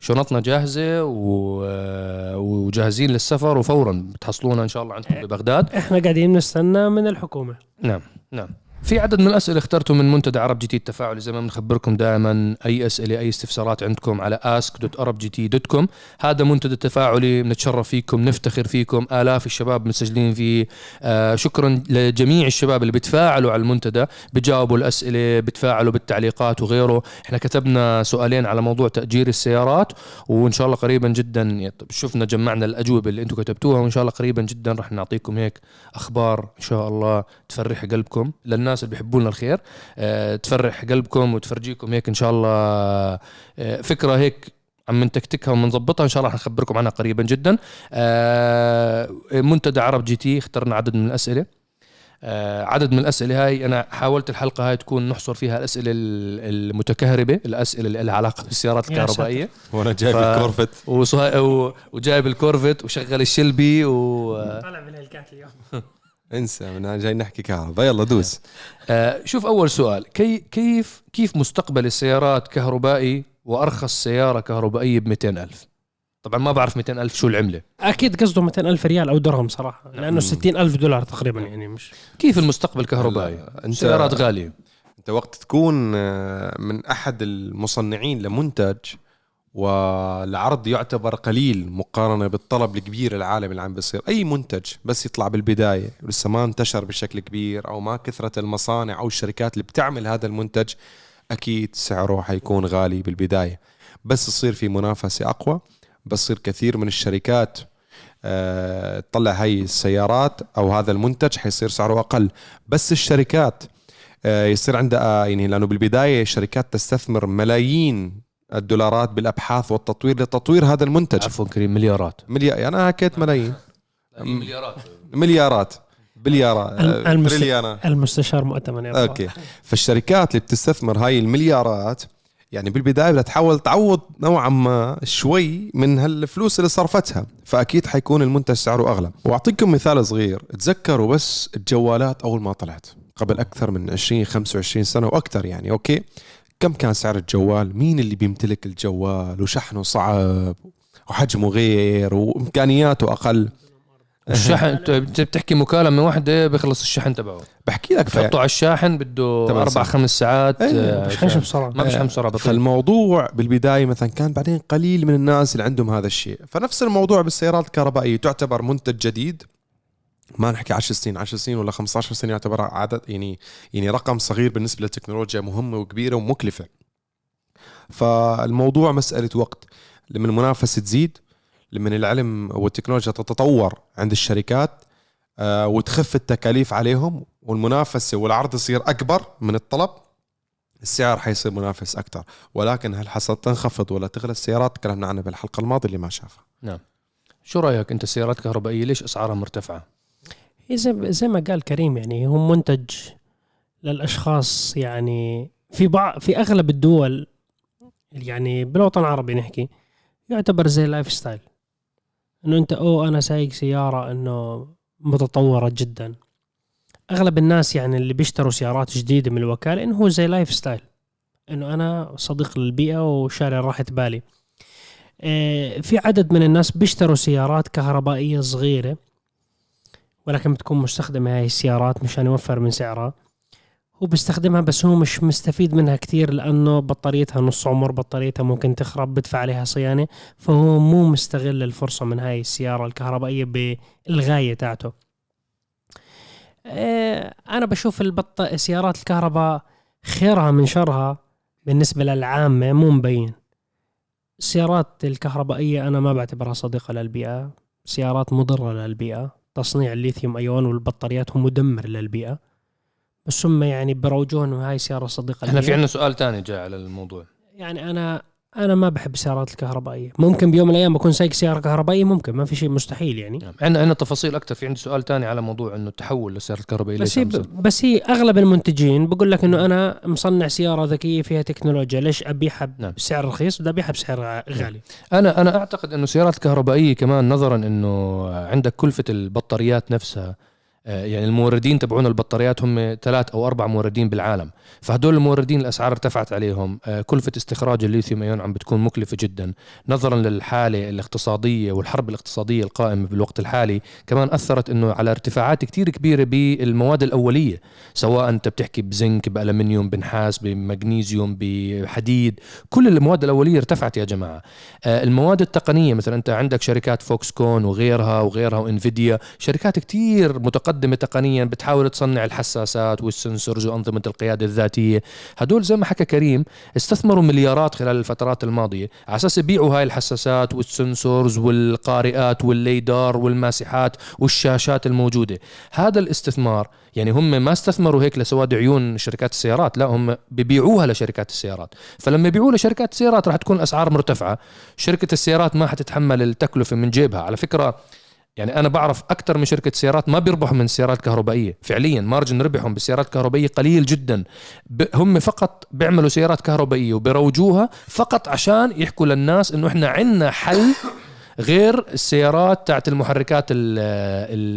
شنطنا جاهزة و- وجاهزين للسفر وفورا بتحصلونا إن شاء الله عندكم ببغداد. إحنا قاعدين نستنى من الحكومة. نعم نعم. في عدد من الأسئلة اخترتوا من منتدى عرب جي تي التفاعلي زي ما بنخبركم دائما أي أسئلة أي استفسارات عندكم على ask.arabgt.com هذا منتدى تفاعلي بنتشرف فيكم نفتخر فيكم. آلاف الشباب مسجلين فيه آه شكرا لجميع الشباب اللي بتفاعلوا على المنتدى بجاوبوا الأسئلة بتفاعلوا بالتعليقات وغيره. إحنا كتبنا سؤالين على موضوع تأجير السيارات وإن شاء الله قريبا جدا شفنا جمعنا الأجوبة اللي أنتم كتبتوها وإن شاء الله قريبا جدا رح نعطيكم هيك أخبار إن شاء الله تفرح قلبكم. للناس اللي بيحبوا لنا الخير. آه، تفرح قلبكم وتفرجيكم هيك إن شاء الله. آه، فكرة هيك عم نتكتكها ومنظبطها إن شاء الله رح نخبركم عنها قريبا جدا. آه، منتدى عرب جي تي اخترنا عدد من الأسئلة. عدد من الأسئلة هاي أنا حاولت الحلقة هاي تكون نحصر فيها الأسئلة ال- المتكهربة الأسئلة اللي لها علاقة بالسيارات يا الكهربائية. وأنا جايب ف- الكورفت. وصها- و- وجايب الكورفت وشغل الشلبي و طالع من الكات اليوم. انسى من جاي نحكي كهرباء. يلا دوس. آه، شوف أول سؤال كي كيف كيف مستقبل السيارات كهربائي وأرخص سيارة كهربائية ب ألف؟ طبعا ما بعرف 200 ألف شو العملة. أكيد قصده 200 ألف ريال أو درهم صراحة لأنه مم. 60 ألف دولار تقريبا يعني مش كيف المستقبل كهربائي؟ هلا، أنت- سيارات غالية. أنت وقت تكون آه، من أحد المصنعين لمنتج والعرض يعتبر قليل مقارنة بالطلب الكبير العالمي اللي عم بيصير. أي منتج بس يطلع بالبداية ولسه ما انتشر بشكل كبير أو ما كثره المصانع أو الشركات اللي بتعمل هذا المنتج أكيد سعره حيكون غالي بالبداية. بس يصير في منافسة أقوى بس يصير كثير من الشركات آه، تطلع هاي السيارات أو هذا المنتج حيصير سعره أقل. بس الشركات آه، يصير عندها يعني لأنه بالبداية الشركات تستثمر ملايين الدولارات بالأبحاث والتطوير لتطوير هذا المنتج. عفوا كريم مليارات. مليار أنا حكيت ملايين. مليارات. مليارات. بليارات آه، المست- تريليانات المستشار مؤتمن. أوكي. فالشركات اللي بتستثمر هاي المليارات يعني بالبداية بدها تحاول تعوض نوعا ما شوي من هالفلوس اللي صرفتها. فأكيد حيكون المنتج سعره أغلى. وأعطيكم مثال صغير. تذكروا بس الجوالات أول ما طلعت. قبل أكثر من 20 25 سنة وأكثر يعني أوكي؟ كم كان سعر الجوال؟ مين اللي بيمتلك الجوال؟ وشحنه صعب وحجمه غير وإمكانياته أقل. الشحن انت بت- بتحكي مكالمة واحدة بيخلص الشحن تبعه. بحكي لك بتحطه على الشاحن بده أربع. خمس ساعات إيه، آه، مش. بسرعة ما بشحن بسرعة بطيء. فالموضوع بالبداية مثلا كان بعدين قليل من الناس اللي عندهم هذا الشيء. فنفس الموضوع بالسيارات الكهربائية تعتبر منتج جديد. ما نحكي 10 سنين 10 سنين ولا 15 سنة يعتبر عدد يعني يعني رقم صغير بالنسبة للتكنولوجيا مهمه وكبيرة ومكلفة. فالموضوع مسألة وقت. لما المنافسة تزيد لما العلم والتكنولوجيا تتطور عند الشركات آه، وتخف التكاليف عليهم والمنافسة والعرض يصير أكبر من الطلب السعر حيصير منافس أكثر ولكن هل حستنخفض ولا تغلى السيارات؟ تكلمنا عنها بالحلقة الماضية اللي ما شافها. شو رأيك أنت؟ السيارات الكهربائيه ليش أسعارها مرتفعة؟ زي, زي ما قال كريم يعني هو منتج للأشخاص يعني في بعض في أغلب الدول يعني بالوطن العربي نحكي يعتبر زي lifestyle إنه أنت أو أنا سايق سيارة إنه متطورة جدا. أغلب الناس يعني اللي بيشتروا سيارات جديدة من الوكالة إنه هو زي lifestyle إنه أنا صديق للبيئة وشاري راحة بالي. آه، في عدد من الناس بيشتروا سيارات كهربائية صغيرة. ولكن بتكون مستخدمة هاي السيارات مشان يوفر من سعرها. هو بيستخدمها بس هو مش مستفيد منها كتير لأنه بطاريتها نص عمر بطاريتها ممكن تخرب بدفع عليها صيانة فهو مو مستغل الفرصة من هاي السيارة الكهربائية بالغاية تاعته. آه، أنا بشوف البط... سيارات الكهرباء خيرها من شرها بالنسبة للعامة مو مبين. السيارات الكهربائية أنا ما بعتبرها صديقة للبيئة سيارات مضرة للبيئة. تصنيع الليثيوم أيون والبطاريات هو مدمر للبيئة بس هم يعني بروجوه انه هاي سيارة صديقة إحنا في. عندنا سؤال تاني جاي على الموضوع يعني أنا أنا ما بحب السيارات الكهربائية. ممكن بيوم من الأيام بكون سايق سيارة كهربائية ممكن ما في شيء مستحيل يعني. نعم. عندنا عندنا تفاصيل أكثر. في عندي سؤال تاني على موضوع إنه التحول للسيارات الكهربائية بس هي؟ بس هي أغلب المنتجين بقول لك إنه أنا مصنع سيارة ذكية فيها تكنولوجيا. ليش ابيعها نعم. بسعر رخيص بدي ابيعها بسعر غالي؟ أنا أنا أعتقد إنه السيارات الكهربائية كمان نظرا إنه عندك كلفة البطاريات نفسها. يعني الموردين تبعون البطاريات هم ثلاث أو أربع موردين بالعالم. فهدول الموردين الأسعار ارتفعت عليهم. آه، كلفة استخراج الليثيوم أيون عم بتكون مكلفة جدا. نظرا للحالة الاقتصادية والحرب الاقتصادية القائمة بالوقت الحالي كمان أثرت إنه على ارتفاعات كتير كبيرة بالمواد الأولية. سواء أنت بتحكي بزنك بالومنيوم بنحاس بمغنيسيوم بحديد. كل المواد الأولية ارتفعت يا جماعة. آه، المواد التقنية مثلا أنت عندك شركات فوكس كون وغيرها وغيرها وإنفيديا. شركات كتير متقدمه تقنيا بتحاول تصنع الحساسات وال sensors وأنظمة القيادة الذاتية. هدول زي ما حكى كريم استثمروا مليارات خلال الفترات الماضية. على أساس يبيعوا هاي الحساسات وال sensors والقارئات وال LiDAR والماسحات والشاشات الموجودة. هذا الاستثمار يعني هم ما استثمروا هيك لسواد عيون شركات السيارات لا هم ببيعوها لشركات السيارات. فلما يبيعوها لشركات السيارات راح تكون الأسعار مرتفعة. شركة السيارات ما حتتحمل التكلفة من جيبها. على فكرة يعني أنا بعرف أكثر من شركة سيارات ما بيربحوا من السيارات الكهربائيه فعليا مارجن ربحهم بالسيارات الكهربائيه قليل جدا. هم فقط بيعملوا سيارات كهربائية وبيروجوها فقط عشان يحكوا للناس إنه إحنا عندنا حل غير السيارات تاعت المحركات ال-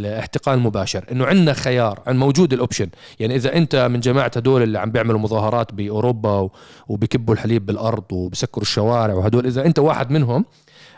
الاحتقان المباشر. إنه عندنا خيار عن موجود الاوبشن يعني إذا أنت من جماعة هدول اللي عم بيعملوا مظاهرات بأوروبا وبكبوا الحليب بالأرض وبسكروا الشوارع وهدول إذا أنت واحد منهم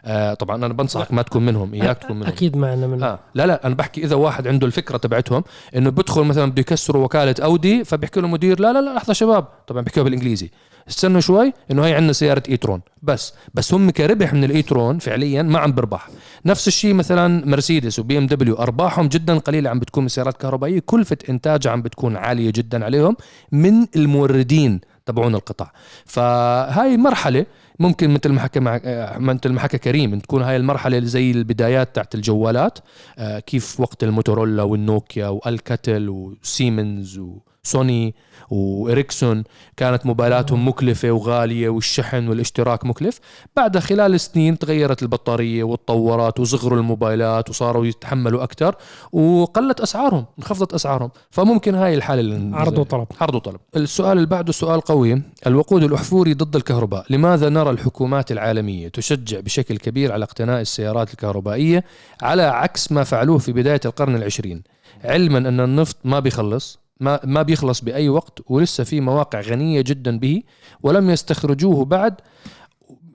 آه طبعا أنا بنصحك ما تكون منهم إياك تكون منهم. أكيد ما عندنا من آه لا لا أنا بحكي إذا واحد عنده الفكرة تبعتهم إنه بدخل مثلا بده يكسروا وكالة أودي فبيحكي له مدير لا لا لا لحظة شباب. طبعا بيحكيها بالإنجليزي. استنوا شوي إنه هي عندنا سيارة إيترون. بس بس هم كربح من الإيترون فعليا ما عم بربح. نفس الشيء مثلا مرسيدس وبي إم دبليو أرباحهم جدا قليلة عم بتكون من السيارات الكهربائيه كلفه إنتاجها عم بتكون عالية جدا عليهم من الموردين تبعون القطع فهاي مرحلة ممكن مثل ما حكى مع آه، مثل ما حكى كريم تكون هاي المرحلة زي البدايات تاعت الجوالات آه، كيف وقت الموتورولا والنوكيا والكاتل وسيمنز وسوني وإريكسون كانت موبايلاتهم مكلفة وغالية والشحن والاشتراك مكلف. بعد خلال سنين تغيرت البطارية وتطورت وصغروا الموبايلات وصاروا يتحملوا أكثر وقلت أسعارهم انخفضت أسعارهم. فممكن هاي الحالة اللي عرض وطلب. عرض وطلب. السؤال اللي بعده سؤال قوي. الوقود الأحفوري ضد الكهرباء لماذا نرى الحكومات العالمية تشجع بشكل كبير على اقتناء السيارات الكهربائية على عكس ما فعلوه في بداية القرن العشرين؟ علما أن النفط ما بيخلص ما ما بيخلص بأي وقت ولسه في مواقع غنية جدا به ولم يستخرجوه بعد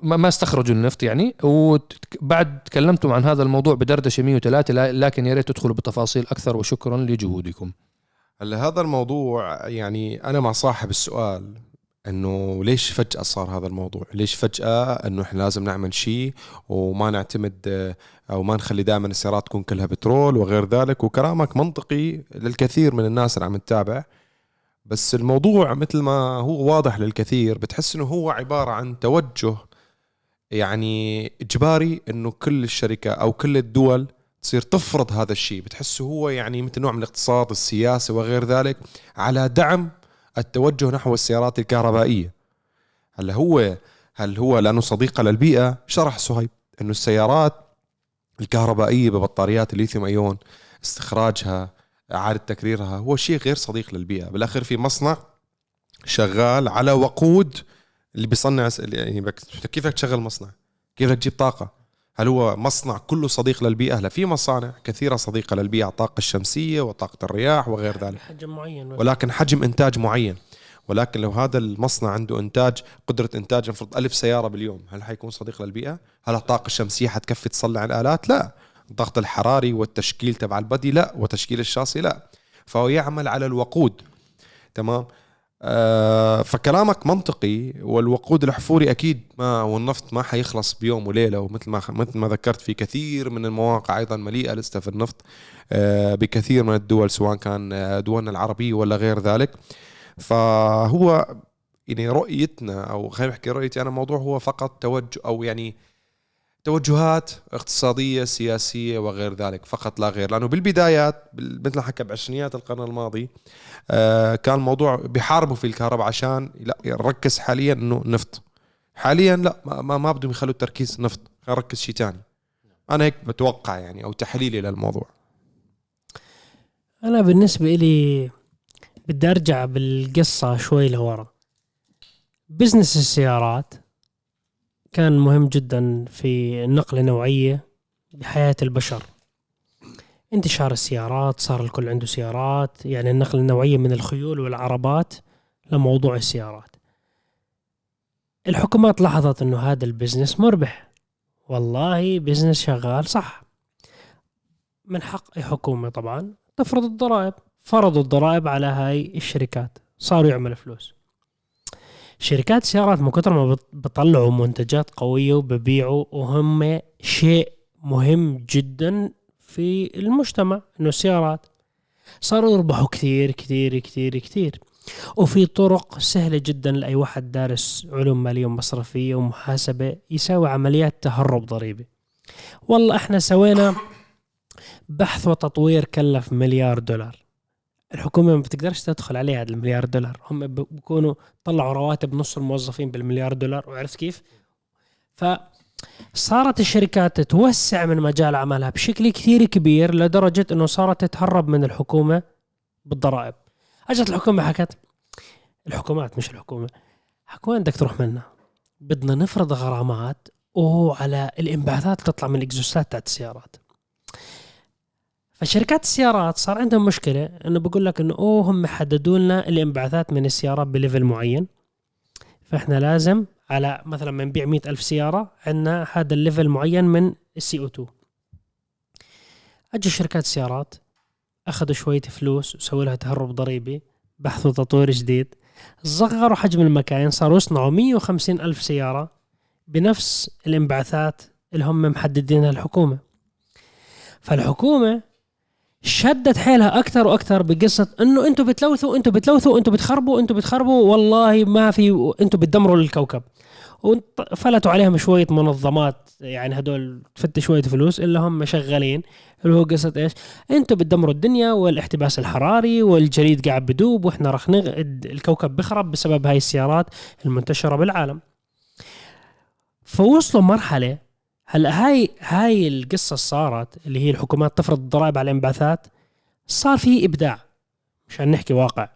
ما استخرجوا النفط يعني وبعد تكلمتم عن هذا الموضوع بدردشة 103 لكن يا ريت تدخلوا بتفاصيل أكثر وشكرا لجهودكم. هلا هذا الموضوع يعني أنا مع صاحب السؤال إنه ليش فجأة صار هذا الموضوع؟ ليش فجأة إنه إحنا لازم نعمل شيء وما نعتمد أو ما نخلي دائما السيارات تكون كلها بترول وغير ذلك وكلامك منطقي للكثير من الناس اللي عم تتابع بس الموضوع مثل ما هو واضح للكثير بتحس إنه هو عبارة عن توجه يعني إجباري إنه كل الشركة أو كل الدول تصير تفرض هذا الشيء بتحسه هو يعني مثل نوع من الاقتصاد السياسي وغير ذلك على دعم التوجه نحو السيارات الكهربائية. هلا هو هل هو لأنه صديقة للبيئة؟ شرح صهيب أنه السيارات الكهربائية ببطاريات الليثيوم أيون استخراجها إعادة تكريرها هو شيء غير صديق للبيئة. بالآخر في مصنع شغال على وقود اللي بيصنع يعني كيف بدك تشغل مصنع؟ كيف بدك تجيب طاقة؟ هل هو مصنع كله صديق للبيئة؟ لا في مصانع كثيرة صديقة للبيئة الطاقة الشمسية وطاقة الرياح وغير ذلك. حجم معين. ولكن حجم إنتاج معين. ولكن لو هذا المصنع عنده إنتاج قدرة إنتاج المفروض ألف سيارة باليوم هل حيكون صديق للبيئة؟ هل الطاقة الشمسية حتكفي تصلي على الالات لا. الضغط الحراري والتشكيل تبع البدي؟ لا. وتشكيل الشاصي؟ لا. فهو يعمل على الوقود. تمام؟ فكلامك منطقي والوقود الاحفوري أكيد ما والنفط ما حيخلص بيوم وليلة ومثل ما مثل ما ذكرت في كثير من المواقع أيضا مليئة لسه في النفط آه بكثير من الدول سواء كان آه، دولنا العربيه ولا غير ذلك. فهو يعني رؤيتنا أو خلينا نحكي رؤيتي أنا الموضوع هو فقط توجه أو يعني توجهات اقتصادية سياسية وغير ذلك فقط لا غير. لأنه بالبدايات بال- مثل حكى بعشرينيات القرن الماضي آه، كان الموضوع بيحاربوا في الكهرباء عشان لا ركز حاليا إنه نفط. حاليا لا ما, ما, بدهم يخلوا التركيز نفط نركز شيء ثاني أنا هيك بتوقع يعني أو تحليلي للموضوع. أنا بالنسبة لي بدي أرجع بالقصة شوي لورا. بزنس السيارات كان مهم جدا في نقلة نوعية بحياه البشر. انتشار السيارات صار الكل عنده سيارات يعني النقلة النوعية من الخيول والعربات لموضوع السيارات. الحكومات لاحظت إنه هذا ال business مربح. والله business شغال صح. من حق أي حكومة طبعا تفرض الضرائب. فرضوا الضرائب على هاي الشركات. صاروا يعملوا فلوس. شركات السيارات من كثر ما بطلعوا منتجات قوية وببيعوا وهم شيء مهم جدا في المجتمع إنه السيارات. صاروا يربحوا كثير كثير كثير كثير. وفي طرق سهلة جدا لأي واحد دارس علوم مالية ومصرفية ومحاسبة يساوي عمليات تهرب ضريبي والله إحنا سوينا بحث وتطوير كلف مليار دولار. الحكومة ما بتقدرش تدخل عليه هذا المليار دولار. هم بيكونوا طلعوا رواتب نص الموظفين بالمليار دولار وعرفت كيف؟ فصارت الشركات توسع من مجال عملها بشكل كثير كبير لدرجة إنه صارت تتهرب من الحكومة بالضرائب. أجت الحكومة حكت الحكومات مش الحكومة حكوا بدك تروح منا بدنا نفرض غرامات وعلى الانبعاثات اللي تطلع من الاكزوستات تاعت السيارات. فشركات السيارات صار عندهم مشكلة إنه بقول لك إنه أوه هم حددوا لنا الانبعاثات من السيارات بليفل معين. فإحنا لازم على مثلا ما نبيع مئة ألف سيارة عندنا هذا ال level معين من ال CO2 أجوا شركات السيارات أخذوا شوية فلوس وسووا لها تهرب ضريبي بحث وتطوير جديد صغروا حجم المكاين صاروا يصنعوا 150 ألف سيارة بنفس الانبعاثات اللي هم محددينها الحكومة. فالحكومة شدت حيلها أكثر وأكثر بقصة إنه أنتم بتلوثوا أنتم بتلوثوا أنتم بتخربوا أنتم بتخربوا والله ما في أنتم بتدمروا الكوكب فلتوا عليهم شوية منظمات يعني هدول تفتش شوية فلوس اللي هم شغالين اللي هو قصة إيش؟ أنتم بتدمروا الدنيا والاحتباس الحراري والجليد قاعد بدوب وإحنا رح نغ... الكوكب بخرب بسبب هاي السيارات المنتشرة بالعالم. فوصلوا مرحلة هلا هاي هاي القصة صارت اللي هي الحكومات تفرض الضرائب على الانبعاثات صار في إبداع مشان نحكي واقع.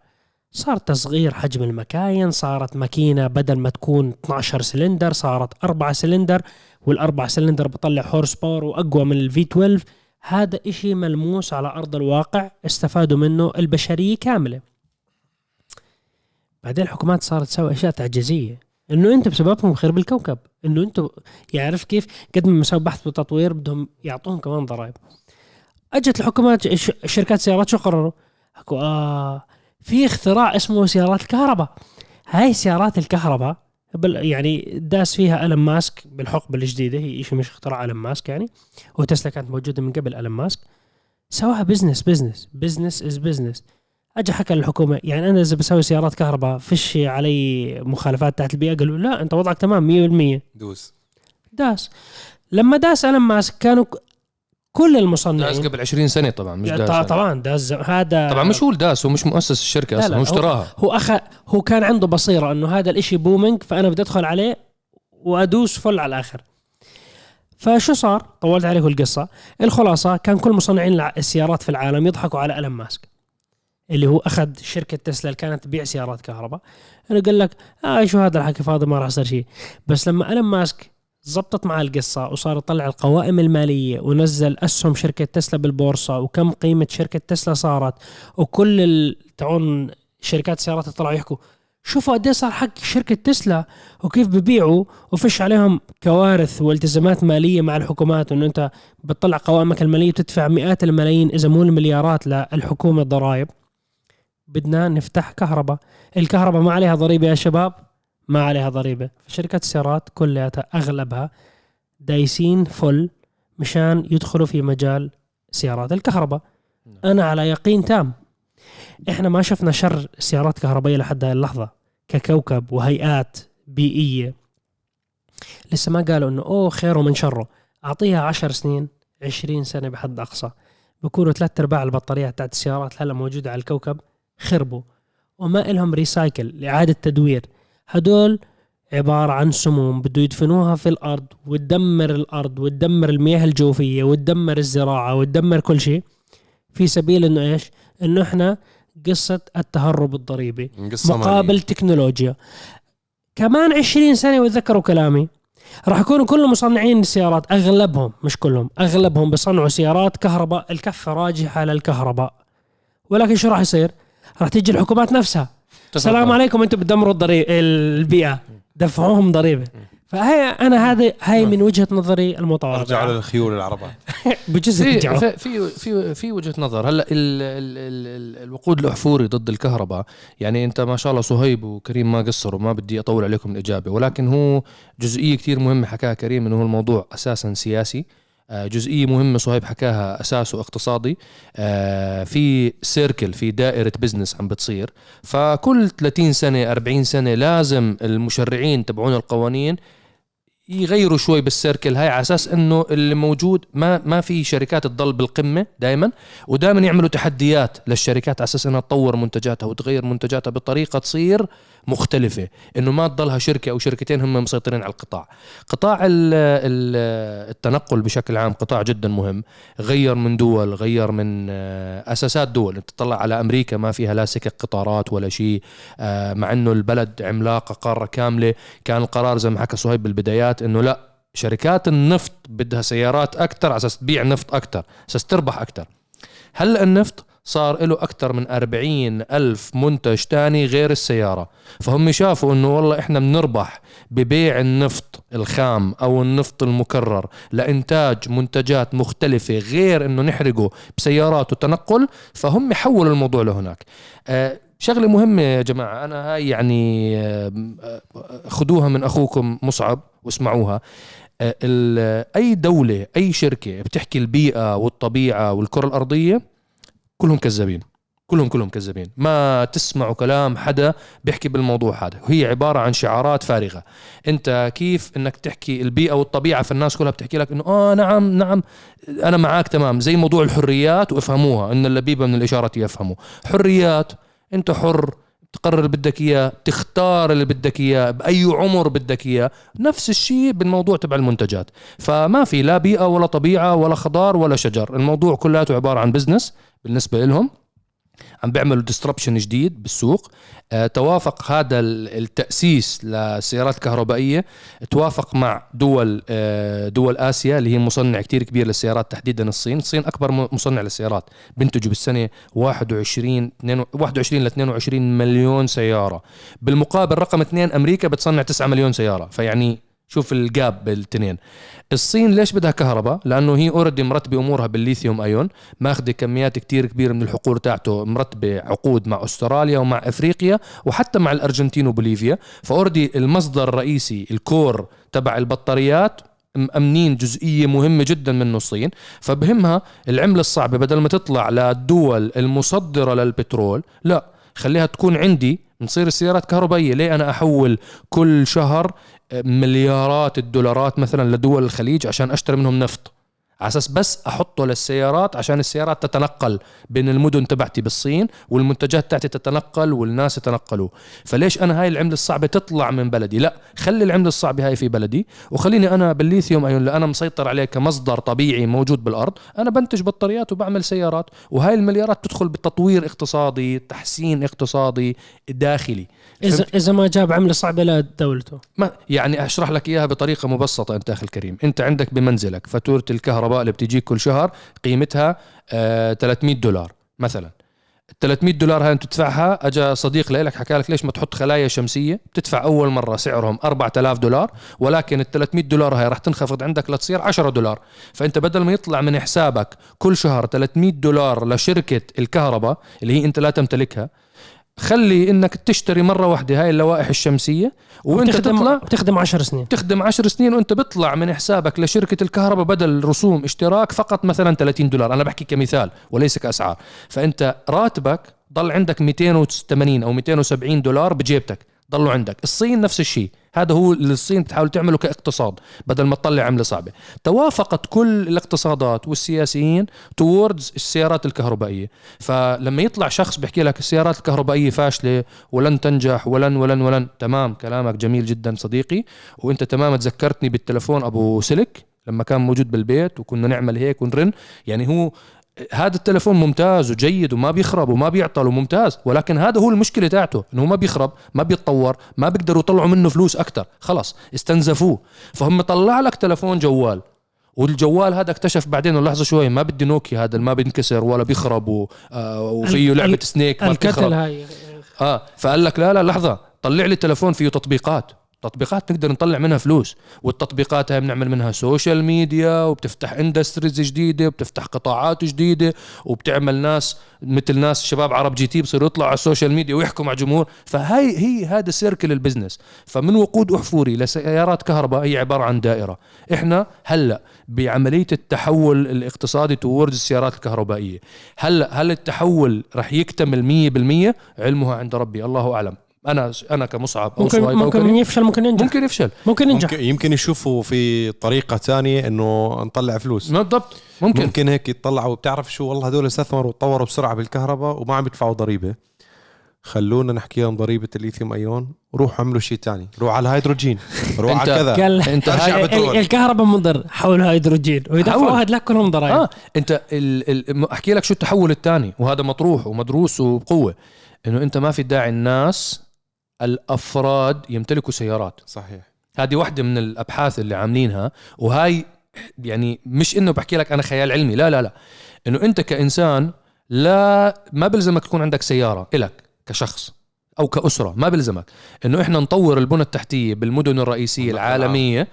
صار تصغير حجم المكاين صارت ماكينة بدل ما تكون 12 سلندر صارت 4 سلندر والأربع سلندر بطلع horse power وأقوى من ال V12 هذا إشي ملموس على أرض الواقع استفادوا منه البشرية كاملة. بعدين الحكومات صارت تسوي أشياء تعجيزية. إنه أنت بسببهم خرب الكوكب إنه أنتم يعرف كيف قد ما مسوي بحث وتطوير بدهم يعطوهم كمان ضرائب. أجت الحكومات شركات سيارات شو قرروا؟ حكوا آه في اختراع اسمه سيارات الكهرباء. هاي سيارات الكهرباء بل يعني داس فيها إيلون ماسك بالحقبة الجديدة. هي شيء مش اختراع إيلون ماسك يعني. وتسلا كانت موجودة من قبل إيلون ماسك. سواها business business business is business اجى حكى للحكومه يعني أنا إذا بسوي سيارات كهرباء فيش علي مخالفات تحت البيئة قالوا لا أنت وضعك تمام 100% دوس. داس. لما داس إيلون ماسك كانوا كل داس المصنعين قبل 20 سنة طبعا مش طبعا داس. طبعا داس. هذا طبعا مش هو داس هو مش مؤسس الشركة لا، أصلا لا، هو هو- اشتراها. هو أخ هو كان عنده بصيرة إنه هذا الإشي booming فأنا بدي أدخل عليه وأدوس full على الآخر. فشو صار؟ طولت عليكم القصة. الخلاصة كان كل مصنعين السيارات في العالم يضحكوا على إيلون ماسك. اللي هو أخذ شركة تسلا اللي كانت تبيع سيارات كهرباء. انه قال لك آه شو هذا الحكي؟ فاضي ما راح يصير شيء. بس لما ألم ماسك زبطت معاه القصة وصار يطلع القوائم المالية ونزل أسهم شركة تسلا بالبورصة وكم قيمة شركة تسلا صارت وكل تعون شركات السيارات طلعوا يحكوا شوفوا قد إيه صار حق شركة تسلا وكيف ببيعوا وفش عليهم كوارث والتزامات مالية مع الحكومات انه أنت بتطلع قوائمك المالية بتدفع مئات الملايين إذا مو المليارات للحكومة ضرائب بدنا نفتح كهرباء. الكهرباء ما عليها ضريبة يا شباب؟ ما عليها ضريبة. شركات السيارات كلها أغلبها دايسين فل مشان يدخلوا في مجال سيارات الكهرباء. أنا على يقين تام. إحنا ما شفنا شر سيارات كهربائية لحد هاي اللحظة. ككوكب وهيئات بيئية. لسه ما قالوا إنه أوه خيره من شره. أعطيها عشر سنين عشرين سنة بحد أقصى. بكونوا ثلاث أرباع البطاريات تاعت السيارات هلا موجودة على الكوكب. خربوا وما إلهم ريسايكل لإعادة تدوير هدول عبارة عن سموم بده يدفنوها في الأرض وتدمر الأرض وتدمر المياه الجوفية وتدمر الزراعة وتدمر كل شيء في سبيل إنه إيش؟ إنه إحنا قصة التهرب الضريبي مقابل مالية. تكنولوجيا كمان 20 سنة وتذكروا كلامي راح يكونوا كل مصنعين السيارات أغلبهم مش كلهم أغلبهم بيصنعوا سيارات كهرباء الكفة راجحة للكهرباء ولكن شو راح يصير؟ راح تيجي الحكومات نفسها. السلام عليكم أنتم بتدمروا الضريبه البيئة. دفعوهم ضريبة. فهي أنا هذه هاي من وجهة نظري المتواضعه للخيول العربات. بجوز في يرجعوا في في في, في وجهة نظر. هلا ال ال ال ال الوقود الأحفوري ضد الكهرباء يعني أنت ما شاء الله صهيب وكريم ما قصروا ما بدي أطول عليكم الإجابة ولكن هو جزئية كثير مهمة حكاها كريم إنه هو الموضوع أساسا سياسي. آه، جزئية مهمة صهيب حكاها أساسه اقتصادي. آه، في سيركل في دائرة بزنس عم بتصير. فكل 30 سنة 40 سنة لازم المشرعين تبعون القوانين يغيروا شوي بالسيركل. هاي على أساس إنه اللي موجود ما ما في شركات تضل بالقمة دائما ودائما يعملوا تحديات للشركات على أساس إنها تطور منتجاتها وتغير منتجاتها بطريقة تصير مختلفة إنه ما تضلها شركة أو شركتين هم مسيطرين على القطاع. قطاع ال ال التنقل بشكل عام قطاع جدا مهم. غير من دول غير من آه، أساسات دول. أنت تطلع على أمريكا ما فيها لا سكك قطارات ولا شيء آه، مع إنه البلد عملاقة قارة كاملة. كان القرار زي ما حكى صهيب بالبدايات إنه لا شركات النفط بدها سيارات أكثر على أساس تبيع نفط أكثر أساس تربح أكثر هلأ النفط صار له أكثر من 40 ألف منتج تاني غير السيارة. فهم شافوا أنه والله إحنا بنربح ببيع النفط الخام أو النفط المكرر لإنتاج منتجات مختلفة غير أنه نحرقه بسيارات وتنقل. فهم حولوا الموضوع لهناك. آه، شغلة مهمة يا جماعة أنا هاي يعني آه، خدوها من أخوكم مصعب واسمعوها. آه، أي دولة أي شركة بتحكي البيئة والطبيعة والكرة الأرضية كلهم كذابين. كلهم كلهم كذابين. ما تسمعوا كلام حدا بيحكي بالموضوع هذا. وهي عبارة عن شعارات فارغة. انت كيف انك تحكي البيئة والطبيعة فالناس كلها بتحكي لك إنه آه نعم نعم أنا معاك تمام. زي موضوع الحريات وافهموها إن اللبيبة من الاشارة يفهموا. حريات أنت حر تقرر اللي بدك إياه تختار اللي بدك إياه بأي عمر بدك إياه. نفس الشيء بالموضوع تبع المنتجات. فما في لا بيئة ولا طبيعة ولا خضار ولا شجر. الموضوع كلياته عبارة عن بزنس بالنسبة لهم عم بيعملوا disruption جديد بالسوق. آه، توافق هذا ال- التأسيس لسيارات كهربائية. توافق مع دول آه، دول آسيا اللي هي مصنع كتير كبير للسيارات تحديدا الصين. الصين أكبر م- مصنع للسيارات. بينتجوا بالسنة 21 22 21 ل 22 مليون سيارة. بالمقابل رقم اثنين أمريكا بتصنع 9 مليون سيارة. فيعني شوف ال gap بالتنين. الصين ليش بدها كهرباء؟ لأنه هي already مرتبة أمورها بال lithium ion ماخذة كميات كتير كبيرة من الحقول تاعته مرتبة عقود مع أستراليا ومع أفريقيا وحتى مع الأرجنتين وبوليفيا. ف already المصدر الرئيسي ال core تبع البطاريات مأمنين جزئية مهمة جدا منه الصين. فبهمها العملة الصعبة بدل ما تطلع للدول المصدرة للبترول لا خليها تكون عندي نصير السيارات كهربائية. ليه أنا أحول كل شهر مليارات الدولارات مثلا لدول الخليج عشان أشتري منهم نفط. على أساس بس أحطه للسيارات عشان السيارات تتنقل بين المدن تبعتي بالصين والمنتجات تاعتي تتنقل والناس يتنقلوا. فليش أنا هاي العملة الصعبة تطلع من بلدي؟ لا خلي العملة الصعبة هاي في بلدي وخليني أنا بالليثيوم أيون اللي أنا مسيطر عليه كمصدر طبيعي موجود بالأرض. أنا بنتج بطاريات وبعمل سيارات وهاي المليارات تدخل بتطوير اقتصادي تحسين اقتصادي داخلي. اذا إذا ما جاب عملة صعبة لدولته ما يعني أشرح لك إياها بطريقة مبسطة أنت أخي الكريم. أنت عندك بمنزلك فاتورة الكهرباء اللي بتجيك كل شهر قيمتها آه 300 دولار مثلا. ال 300 دولار هاي أنت تدفعها اجى صديق لك حكى لك ليش ما تحط خلايا شمسية؟ بتدفع أول مرة سعرهم 4000 دولار ولكن ال 300 دولار هاي راح تنخفض عندك لتصير 10 دولار. فأنت بدل ما يطلع من حسابك كل شهر 300 دولار لشركة الكهرباء اللي هي أنت لا تمتلكها خلي إنك تشتري مرة واحدة هاي اللوائح الشمسية وإنت بتخدم تطلع بتخدم 10 سنين. تخدم 10 سنين وإنت بيطلع من حسابك لشركة الكهرباء بدل رسوم اشتراك فقط مثلا 30 دولار. أنا بحكي كمثال وليس كأسعار. فإنت راتبك ضل عندك 280 أو 270 دولار بجيبتك. ضلوا عندك. الصين نفس الشيء. هذا هو اللي الصين بتحاول تعمله كاقتصاد بدل ما تطلع عملة صعبة. توافقت كل الاقتصادات والسياسيين توردز السيارات الكهربائية. فلما يطلع شخص بيحكي لك السيارات الكهربائية فاشلة ولن تنجح ولن ولن ولن تمام كلامك جميل جدا صديقي. وأنت تمام تذكرتني بالتلفون أبو سلك لما كان موجود بالبيت وكنا نعمل هيك ونرن. يعني هو هذا التلفون ممتاز وجيد وما بيخرب وما بيعطل وممتاز ولكن هذا هو المشكلة تاعته إنه ما بيخرب ما بيتطور ما بيقدروا يطلعوا منه فلوس أكثر خلص استنزفوه. فهم طلع لك تلفون جوال والجوال هذا اكتشف بعدين لحظة شوي ما بدي نوكيا هذا ما بينكسر ولا بيخرب. آه وفيه لعبة Snake ما بتخرب. هاي. آه فقال لك لا لا لحظة طلع لي تلفون فيه تطبيقات. تطبيقات نقدر نطلع منها فلوس والتطبيقات هاي بنعمل منها social media وبتفتح industries جديدة وبتفتح قطاعات جديدة وبتعمل ناس مثل ناس شباب عرب جي تي بصيروا يطلعوا على ال social media ويحكوا مع جمهور. فهي هي هذا circle ال business فمن وقود أحفوري لسيارات كهرباء هي عبارة عن دائرة. إحنا هلأ بعملية التحول الاقتصادي توورد السيارات الكهربائية. هلأ هل التحول رح يكتمل 100% علمها عند ربي الله أعلم. أنا أنا كمصعب أو ممكن صهيب أو ممكن كريم يفشل ممكن ينجح. ممكن يفشل. ممكن ينجح. ممكن يمكن يشوفوا في طريقة ثانية إنه نطلع فلوس. بالضبط. ممكن, ممكن هيك يطلعوا. بتعرف شو؟ والله هدول استثمروا وتطوروا بسرعة بالكهرباء وما عم يدفعوا ضريبة. خلونا نحكي لهم ضريبة الليثيوم أيون. روحوا عملوا شيء ثاني روح على الهيدروجين. روح على كذا. أنت. الكهرباء مضر حول هيدروجين ويدفعوا. هدلاك كلهم ضرائب. آه. أنت ال ال أحكي لك شو التحول الثاني. وهذا مطروح ومدروس وبقوة. إنه أنت ما في داعي الناس الأفراد يمتلكوا سيارات. صحيح. هذه واحدة من الأبحاث اللي عاملينها وهاي يعني مش إنه بحكي لك أنا خيال علمي لا لا لا. إنه أنت كإنسان لا ما بلزمك تكون عندك سيارة إلك كشخص أو كأسرة ما بلزمك. إنه إحنا نطور البنى التحتية بالمدن الرئيسية العالمية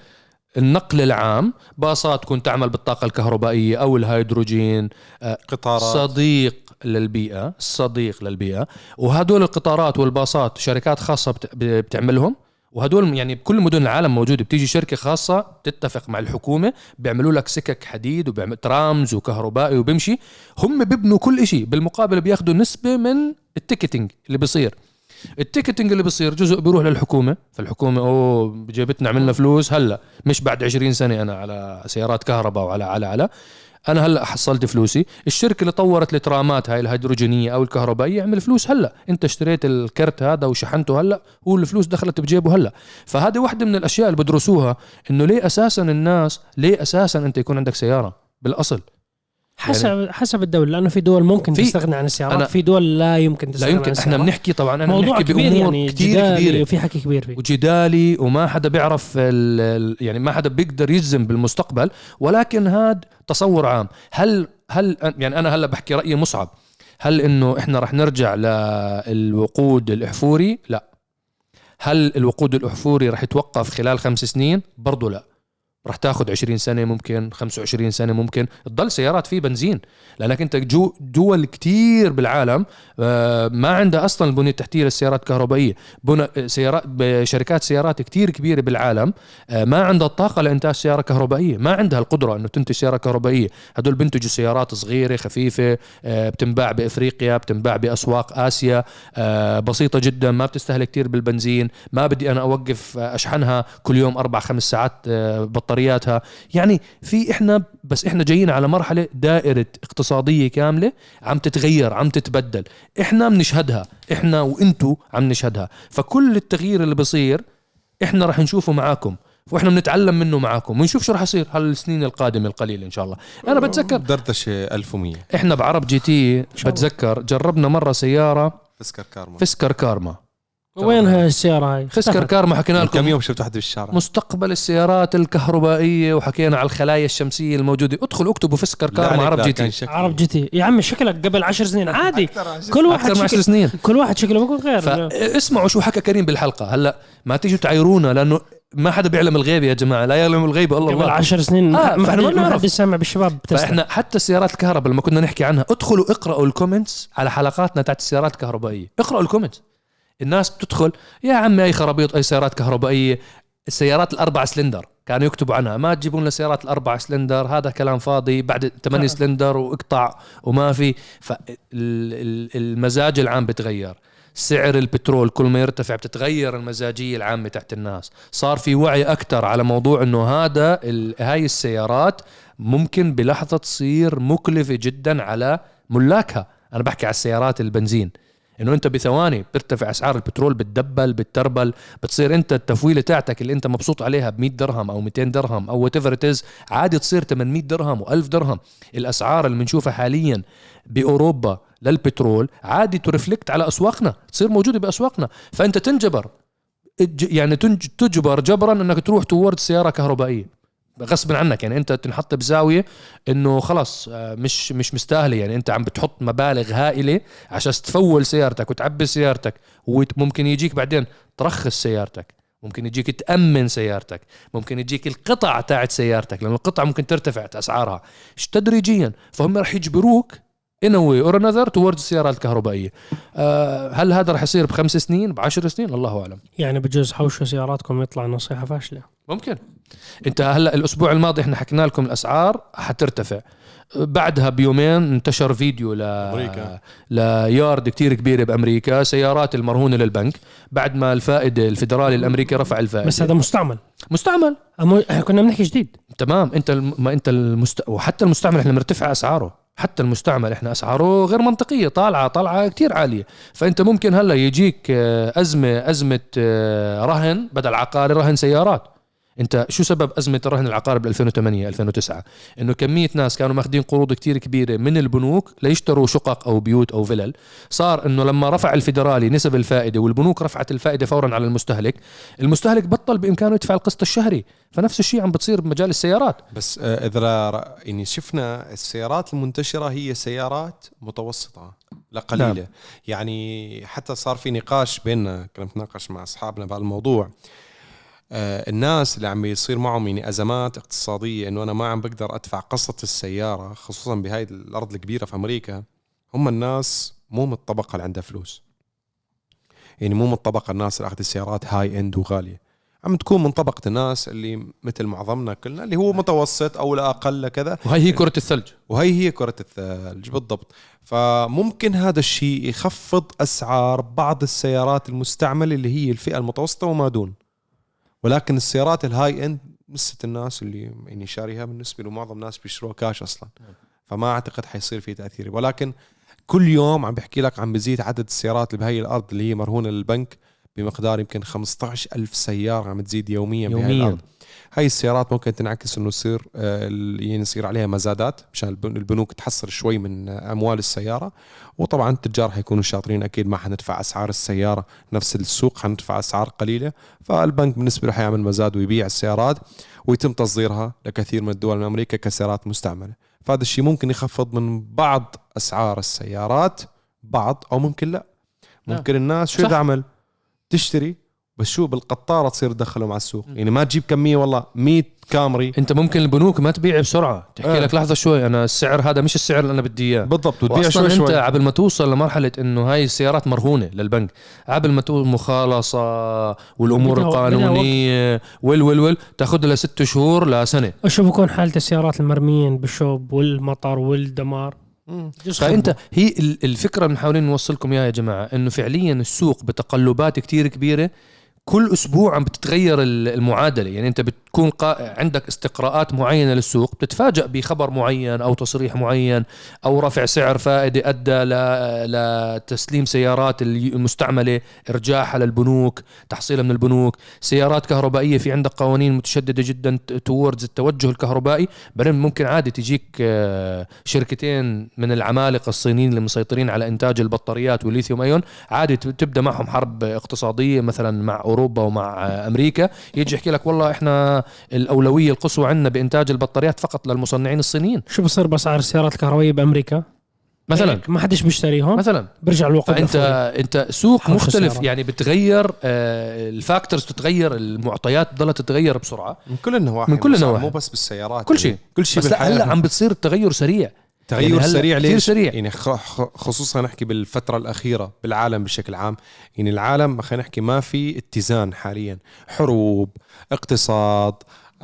النقل العام باصات تكون تعمل بالطاقة الكهربائية أو الهيدروجين قطارات. صديق للبيئة صديق للبيئة. وهدول القطارات والباصات شركات خاصة بت- بتعملهم. وهدول يعني بكل مدن العالم موجودة بتيجي شركة خاصة تتفق مع الحكومة بيعملوا لك سكك حديد وبيعمل trams وكهربائي وبمشي هم بيبنوا كل شيء بالمقابل بياخذوا نسبة من ال ticketing اللي بيصير. ال ticketing اللي بيصير جزء بيروح للحكومة. فالحكومة أوه جابتنا عملنا فلوس هلأ. مش بعد 20 سنة أنا على سيارات كهرباء وعلى على على. أنا هلأ حصلت فلوسي. الشركة اللي طورت الترامات هاي الهيدروجينية أو الكهربائية عمل فلوس هلأ. أنت اشتريت الكرت هذا وشحنته هلأ هو الفلوس دخلت بجيبه هلأ. فهذه واحدة من الأشياء اللي بدرسوها إنه ليه أساسا الناس ليه أساسا أنت يكون عندك سيارة؟ بالأصل. حسب حسب الدولة لأنه في دول ممكن في- تستغنى عن السيارات في دول لا يمكن لا تستغنى يمكن عن إحنا السيارات. بنحكي طبعا أنا موضوع بنحكي كبير بأمور يعني كثير كبيرة. وفي حكي كبير فيه. وجدالي وما حدا بيعرف يعني ما حدا بيقدر يجزم بالمستقبل ولكن هاد تصور عام. هل هل يعني أنا هلا بحكي رأيي مصعب. هل إنه إحنا رح نرجع للوقود الأحفوري؟ لا. هل الوقود الأحفوري رح يتوقف خلال خمس سنين؟ برضو لا. رح تاخذ 20 سنة ممكن 25 سنة ممكن. تضل سيارات فيه بنزين. لأنك أنت جو دول كتير بالعالم آه، ما عندها أصلا البنية التحتية للسيارات الكهربائية. بنى سيارات شركات سيارات كتير كبيرة بالعالم آه، ما عندها الطاقة لإنتاج سيارة كهربائية. ما عندها القدرة إنه تنتج سيارة كهربائية. هدول بينتجوا سيارات صغيرة خفيفة آه، بتنباع بإفريقيا بتنباع بأسواق آسيا آه، بسيطة جدا ما بتستهلك كتير بالبنزين. ما بدي أنا أوقف آه، أشحنها كل يوم أربع خمس ساعات آه، بطارياتها. يعني في إحنا بس إحنا جايين على مرحلة دائرة اقتصادية كاملة عم تتغير عم تتبدل. إحنا بنشهدها إحنا وإنتو عم نشهدها. فكل التغيير اللي بصير إحنا رح نشوفه معاكم وإحنا بنتعلم منه معاكم ونشوف شو رح يصير هالسنين القادمة القليلة إن شاء الله. أنا بتذكر دردشة 1100 إحنا بعرب GT. بتذكر جربنا مرة سيارة Fisker Karma. Fisker Karma. وينها السياره هاي؟ Fisker اختفت. كارما حكينا من كم لكم يوم شفت واحد بالشارع مستقبل السيارات الكهربائية وحكينا على الخلايا الشمسية الموجودة. ادخلوا اكتبوا Fisker Karma عرب GT. عرب GT. يا عمي شكلك قبل عشر سنين عادي. كل واحد أكثر من 10 شكل سنين. كل واحد شكله بيكون غير. فاسمعوا شو حكى كريم بالحلقة. هلا ما تيجوا تعايرونا لأنه ما حدا بيعلم الغيب يا جماعة. لا يعلم الغيب إلا قبل الله. عشر سنين آه، ما فإحنا ما حد- ما بالشباب. فإحنا حتى السيارات الكهرباء لما كنا نحكي عنها ادخلوا اقرأوا ال comments على حلقاتنا تاعت السيارات الكهربائية. اقرأوا ال comments. الناس بتدخل يا عمي أي خرابيط أي سيارات كهربائية؟ السيارات الأربع سلندر كانوا يكتبوا عنها ما تجيبوا لنا سيارات الأربع سلندر هذا كلام فاضي بعد 8 فعلا. سلندر وإقطع وما في. فالمزاج العام بتغير سعر البترول كل ما يرتفع بتتغير المزاجية العامة تاعت الناس. صار في وعي أكثر على موضوع إنه هذا هاي السيارات ممكن بلحظة تصير مكلفة جدا على ملاكها. أنا بحكي على السيارات البنزين. إنه أنت بثواني بترتفع أسعار البترول بتدبل بتربل بتصير أنت التفويلة تاعتك اللي أنت مبسوط عليها ب 100 درهم أو 200 درهم أو whatever عادي تصير 800 درهم و1000 درهم. الأسعار اللي بنشوفها حاليا بأوروبا للبترول عادي ت reflect على أسواقنا تصير موجودة بأسواقنا. فأنت تنجبر يعني تجبر جبرا إنك تروح تورد سيارة كهربائية. غصب عنك. يعني انت تنحط بزاوية انه خلص آه، مش مش مستاهلة. يعني انت عم بتحط مبالغ هائلة عشان تفول سيارتك وتعبي سيارتك وممكن يجيك بعدين ترخص سيارتك. ممكن يجيك تأمن سيارتك. ممكن يجيك القطع تاعت سيارتك لأن القطع ممكن ترتفع أسعارها. ش- تدريجيا. فهم رح يجبروك a way or another towards السيارات الكهربائية. آه هل هذا رح يصير بخمس سنين بعشر سنين؟ الله أعلم. يعني بجوز حوشوا سياراتكم يطلع نصيحة فاشلة. ممكن. انت هلا الأسبوع الماضي إحنا حكينا لكم الاسعار حترتفع. بعدها بيومين انتشر فيديو ل أمريكا. ليارد كتير كبيره بأمريكا سيارات المرهونة للبنك. بعد ما الفائدة الفدرالي الأمريكي رفع الفائدة. بس هذا مستعمل. مستعمل. أمو... إحنا كنا بنحكي جديد. تمام. انت الم... ما انت المست... وحتى المستعمل إحنا مرتفع أسعاره. حتى المستعمل إحنا أسعاره غير منطقية طالعه طالعة كتير عالية. فأنت ممكن هلا يجيك آه، ازمه أزمة آه، رهن بدل عقاري رهن سيارات. انت شو سبب أزمة الرهن العقاري بال 2008 2009 إنه كمية ناس كانوا ماخذين قروض كتير كبيرة من البنوك ليشتروا شقق أو بيوت أو فلل. صار إنه لما رفع الفيدرالي نسب الفائدة والبنوك رفعت الفائدة فورا على المستهلك المستهلك بطل بإمكانه يدفع القسط الشهري. فنفس الشيء عم بتصير بمجال السيارات. بس آه، إذا يعني شفنا السيارات المنتشرة هي سيارات متوسطة لا قليله نعم. يعني حتى صار في نقاش بيننا كنا نتناقش مع أصحابنا بهالموضوع. آه، الناس اللي عم يصير معهم يعني أزمات اقتصادية إنه أنا ما عم بقدر أدفع قسط السيارة خصوصا بهاي الأرض الكبيرة في أمريكا هم الناس مو من الطبقة اللي عندها فلوس. يعني مو من الطبقة الناس اللي أخذت السيارات هاي اند وغالية. عم تكون من طبقة الناس اللي مثل معظمنا كلنا اللي هو متوسط أو لا أقل كذا. وهي هي كرة الثلج. وهي هي كرة الثلج بالضبط. فممكن هذا الشيء يخفض أسعار بعض السيارات المستعملة اللي هي الفئة المتوسطة وما دون. ولكن السيارات الهاي إند لسه الناس اللي يعني شاريها بالنسبة لمعظم الناس بيشتروها كاش أصلا. فما أعتقد حيصير في تأثير. ولكن كل يوم عم بحكي لك عم بزيد عدد السيارات اللي بهي الأرض اللي هي مرهونة للبنك بمقدار يمكن 15 ألف سيارة عم تزيد يوميا, بهي يوميا. الأرض. هاي السيارات ممكن تنعكس إنه يصير آه، يعني يصير عليها مزادات مشان البن- البنوك تحصل شوي من آه، أموال السيارة. وطبعا التجار حيكونوا شاطرين أكيد ما حندفع أسعار السيارة نفس السوق حندفع أسعار قليلة. فالبنك بالنسبة له حيعمل مزاد ويبيع السيارات ويتم تصديرها لكثير من الدول من أمريكا كسيارات مستعملة. فهذا الشيء ممكن يخفض من بعض أسعار السيارات بعض أو ممكن لا. ممكن الناس شو. تعمل تشتري بس شو بالقطارة تصير تدخلهم على السوق. يعني ما تجيب كمية والله 100 كامري. أنت ممكن البنوك ما تبيع بسرعة. تحكي آه. لك لحظة شوي أنا السعر هذا مش السعر اللي أنا بدي إياه. بالضبط وتبيع واصلا شوي أنت شوي. قبل ما توصل لمرحلة إنه هاي السيارات مرهونة للبنك. قبل ما تقول مخالصة والأمور القانونية وال وال وال تاخذ لها ست شهور لسنه شو بكون حالة السيارات المرميين بالشوب والمطر والدمار. فانت هي ال- الفكرة اللي محاولين نوصلكم إياها يا جماعة إنه فعليا السوق بتقلبات كتير كبيرة كل أسبوع عم بتتغير ال- المعادلة. يعني أنت بتكون قا... عندك استقراءات معينة للسوق بتتفاجئ بخبر معين أو تصريح معين أو رفع سعر فائدة أدى ل... لتسليم سيارات ال- المستعملة ارجاعها للبنوك تحصيلها من البنوك سيارات كهربائية. في عندك قوانين متشددة جدا توردز التوجه الكهربائي. بعدين ممكن عادي تجيك آه، شركتين من العمالقة الصينيين اللي مسيطرين على إنتاج البطاريات والليثيوم أيون. عادي تب- تبدأ معهم حرب اقتصادية مثلا مع أوروبا ومع أمريكا. يجي يحكي لك والله إحنا الأولوية القصوى عندنا بإنتاج البطاريات فقط للمصنعين الصينيين. شو بصير بأسعار السيارات الكهربائية بأمريكا؟ مثلا. هيك ما حدش بيشتريهم. مثلا. برجع الوقت فأنت لفوري. أنت سوق مختلف السيارة. يعني بتغير آه، الفاكتورز تتغير المعطيات ضلت تتغير بسرعة. من كل النواحي من كل النواحي. مو بس بالسيارات كل يعني. شيء. كل شيء بس هلا عم بتصير التغير سريع. تغير يعني سريع ليش؟ سريع. يعني خصوصا نحكي بالفترة الأخيرة بالعالم بشكل عام. يعني العالم خلينا نحكي ما في اتزان حاليا. حروب اقتصاد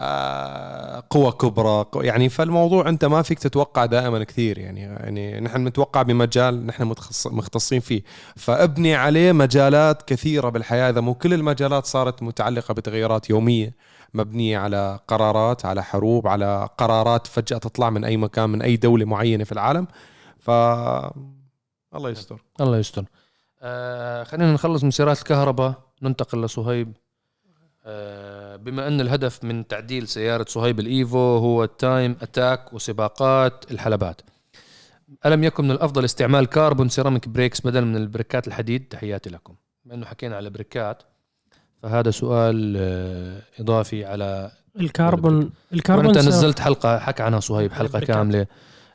آه، قوى كبرى يعني فالموضوع أنت ما فيك تتوقع دائما كثير. يعني يعني نحن متوقع بمجال نحن مختصين فيه. فأبني عليه مجالات كثيرة بالحياة. إذا مو كل المجالات صارت متعلقة بتغيرات يومية مبنية على قرارات على حروب على قرارات فجأة تطلع من أي مكان من أي دولة معينة في العالم. ف الله يستر. الله يستر. آه خلينا نخلص من سيارات الكهرباء ننتقل لصهيب. آه بما أن الهدف من تعديل سيارة صهيب الإيفو هو ال time attack وسباقات الحلبات. ألم يكن من الأفضل استعمال carbon ceramic brakes بدل من البريكات الحديد؟ تحياتي لكم. بما أنه حكينا على بريكات فهذا سؤال آه إضافي على الكربون الكربون أنت نزلت حلقة حكى عنها صهيب حلقة البريكات. كاملة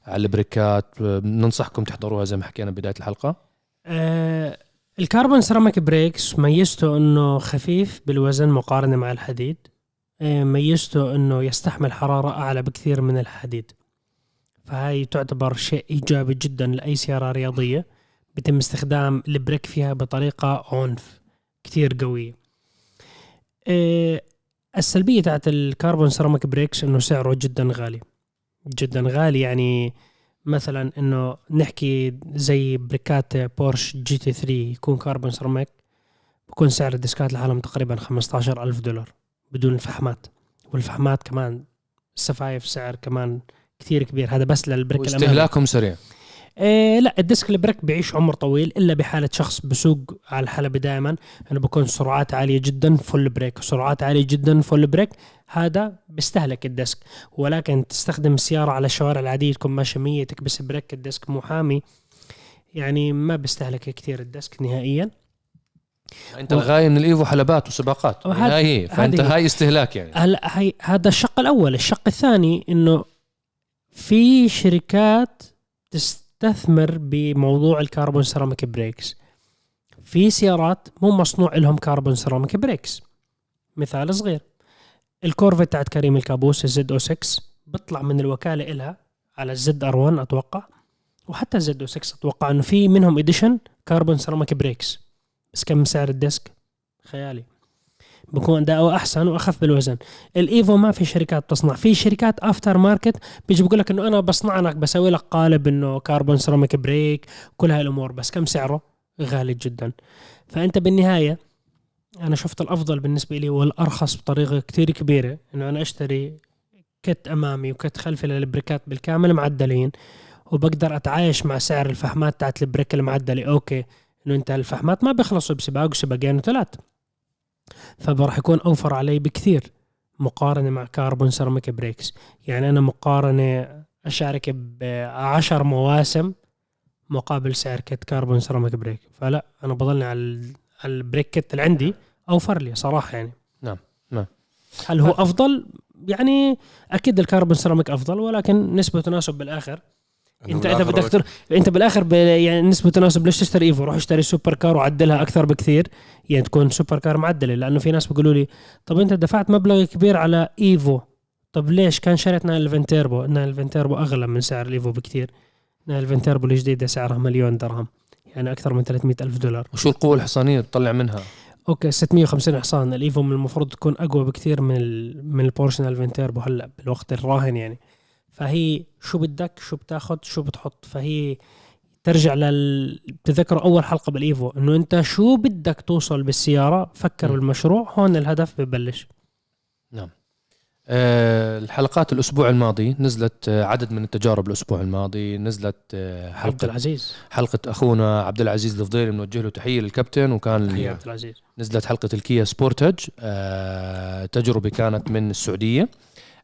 على البريكات. آه، ننصحكم تحضروها زي ما حكينا بداية الحلقة. آه ال carbon ceramic brakes ميزته إنه خفيف بالوزن مقارنة مع الحديد. آه ميزته إنه يستحمل حرارة أعلى بكثير من الحديد. فهاي تعتبر شيء إيجابي جدا لأي سيارة رياضية. بيتم استخدام ال brake فيها بطريقة عنف كثير قوية. السلبية تاعت ال carbon ceramic brakes إنه سعره جدا غالي. جدا غالي يعني مثلا إنه نحكي زي بريكات بورش GT 3 يكون carbon ceramic بكون سعر الديسكات لحالهم تقريبا 15 ألف دولار بدون الفحمات والفحمات كمان السفايف سعر كمان كثير كبير. هذا بس لل brake واستهلاكهم سريع. إيه لا ال disc ال brake بيعيش عمر طويل إلا بحالة شخص بسوق على الحلبة دائما. انه بكون سرعات عالية جدا full brake سرعات عالية جدا full brake هذا بيستهلك ال disc. ولكن تستخدم السياره على الشوارع العادية تكون ماشية 100 تكبس brake ال disc محامي يعني ما بيستهلك كثير ال disc نهائيا. أنت و- الغاية من الإيفو حلبات وسباقات. يعني هاي هي فأنت هي. هاي استهلاك يعني. هلا هي هذا الشق الأول. الشق الثاني إنه في شركات تستثمر بموضوع ال carbon ceramic brakes. في سيارات مو مصنوع لهم carbon ceramic brakes. مثال صغير. الكورفت تاعت كريم الكابوس ال Z O 6 بيطلع من الوكالة إلها على ال ZR 1 أتوقع. وحتى ال Z O 6 أتوقع إنه في منهم edition carbon ceramic brakes. بس كم سعر ال disc؟ خيالي. بكون اداؤه احسن واخف بالوزن. الايفو ما في شركات تصنع. في شركات aftermarket بيجي بقول لك إنه أنا بصنع لك بسوي لك قالب إنه carbon ceramic brake كل هاي الأمور بس كم سعره؟ غالي جدا. فأنت بالنهاية أنا شفت الأفضل بالنسبة لي والأرخص بطريقة كتير كبيرة إنه أنا أشتري kit أمامي و kit خلفي للبريكات بالكامل معدلين وبقدر أتعايش مع سعر الفحمات تاعت ال brake المعدله okay إنه أنت الفحمات ما بيخلصوا بسباق وسباقين وثلاث. فراح يكون أوفر علي بكثير مقارنة مع carbon ceramic brakes. يعني أنا مقارنة أشارك بعشر مواسم مقابل سعر kit carbon ceramic brake. فلا أنا بضلني على ال- على ال brake kit اللي عندي أوفر لي صراحة يعني. نعم، نعم. هل هو أفضل؟ يعني أكيد ال carbon ceramic أفضل ولكن نسبة تناسب بالآخر. أنت اذا بدك تر... أنت بالآخر ب... يعني نسبة تناسب. ليش تشتري إيفو؟ روح اشتري super car وعدلها أكثر بكثير. يعني تكون super car معدلة لأنه في ناس بيقولوا لي طب أنت دفعت مبلغ كبير على إيفو. طب ليش كان شريت nine eleven turbo؟ nine eleven turbo أغلى من سعر الإيفو بكثير. nine eleven turbo الجديدة سعرها مليون درهم يعني أكثر من 300 ألف دولار. وشو القوة الحصانية اللي تطلع منها؟ okay 650 حصان. الإيفو من المفروض تكون أقوى بكثير من ال... من البورش nine eleven turbo هلأ بالوقت الراهن يعني. فهي شو بدك شو بتاخذ شو بتحط. فهي ترجع لل بتذكروا أول حلقة بالإيفو إنه أنت شو بدك توصل بالسيارة فكر م. بالمشروع هون الهدف ببلش. آه الحلقات الأسبوع الماضي نزلت آه عدد من التجارب الأسبوع الماضي نزلت آه عبد حلقه العزيز. حلقة أخونا عبد العزيز الفضيلي بنوجه له تحية للكابتن وكان تحية ال- عبد العزيز. نزلت حلقة الكيا سبورتج آه تجربة كانت من السعودية.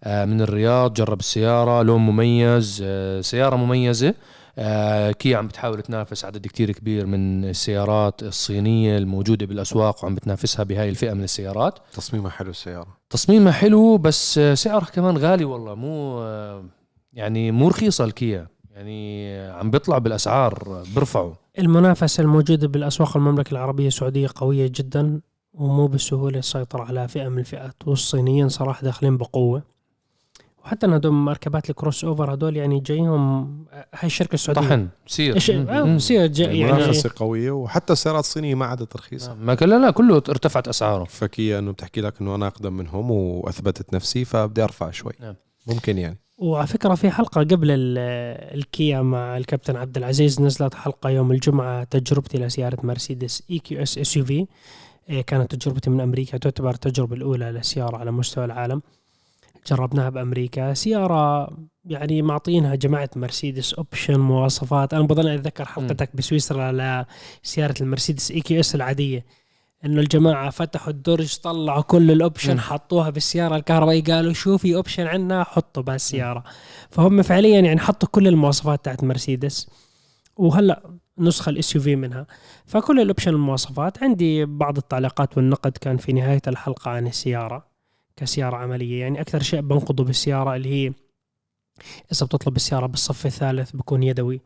من الرياض جرب السيارة لون مميز آه سيارة مميزة. آه كيا عم بتحاول تنافس عدد كتير كبير من السيارات الصينية الموجودة بالأسواق وعم بتنافسها بهاي الفئة من السيارات. تصميمها حلو السيارة. تصميمها حلو بس آه، سعرها كمان غالي والله مو آه، يعني مو رخيصة الكيا. يعني آه، عم بيطلع بالأسعار آه، بيرفعوا المنافسة الموجودة بالأسواق المملكة العربية السعودية قوية جدا ومو بالسهولة السيطرة على فئة من الفئات والصينيين صراحة داخلين بقوة. وحتى إن هدول مركبات الكروس أوفر هدول يعني جايهم هاي الشركة السعودية. طحن سير. إيش- مم. آه، مم. بصير جا- يعني المنافسه قوية وحتى السيارات الصينية ما عادت رخيصة. ما لا لا كله ارتفعت أسعاره. فكيا إنه بتحكي لك إنه أنا أقدم منهم وأثبتت نفسي فبدي أرفع شوي. نعم. ممكن يعني. وعلى فكرة في حلقة قبل ال- الكيا مع الكابتن عبد العزيز نزلت حلقة يوم الجمعة تجربتي لسيارة مرسيدس اي كيو اس اس يو في كانت تجربتي من أمريكا تعتبر التجربه الأولى لسيارة على مستوى العالم. جربناها بأمريكا. سيارة يعني معطينها جماعة مرسيدس option مواصفات. أنا بضل أتذكر حلقتك بسويسرا لسيارة المرسيدس EQS العادية. إنه الجماعة فتحوا الدرج طلعوا كل ال option. حطوها بالسياره الكهربائيه قالوا شوفي option عندنا حطوا بهالسياره فهم فعليا يعني حطوا كل المواصفات تاعت مرسيدس. وهلأ نسخة ال SUV منها. فكل ال option المواصفات. عندي بعض التعليقات والنقد كان في نهاية الحلقة عن السيارة. كسيارة عملية. يعني أكثر شيء بنقضه بالسيارة اللي هي إذا بتطلب السيارة بالصف الثالث بكون يدوي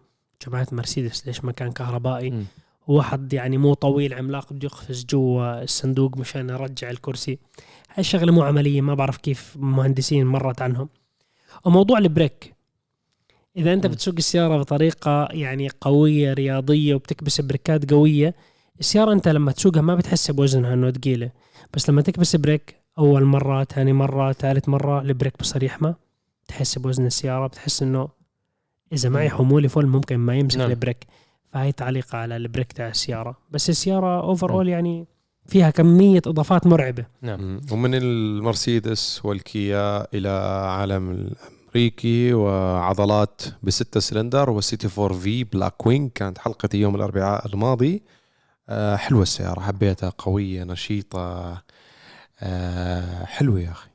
جماعة مرسيدس ليش ما كان كهربائي. مم. واحد يعني مو طويل عملاق بده يقفز جوا الصندوق مشان يرجع الكرسي. هاي الشغلة مو عملية ما بعرف كيف مهندسين مرت عنهم. وموضوع البريك. إذا أنت م. بتسوق السيارة بطريقة يعني قوية رياضية وبتكبس بريكات قوية السيارة أنت لما تسوقها ما بتحس بوزنها إنه ثقيله بس لما تكبس بريك أول مرة ثاني مرة ثالث مرة البريك بصير يحمى تحس بوزن السيارة بتحس إنه إذا معي. حمولة full ممكن ما يمسك نعم. البريك فهي تعليق على البريك تاع السيارة. بس السيارة over نعم. all يعني فيها كمية إضافات مرعبة. نعم. ومن المرسيدس والكيا إلى عالم الأمريكي وعضلات بستة سلندر وال CT4-V Blackwing. كانت حلقتي يوم الأربعاء الماضي. آه، حلوة السيارة. حبيتها قوية نشيطة. آه، حلوة يا أخي.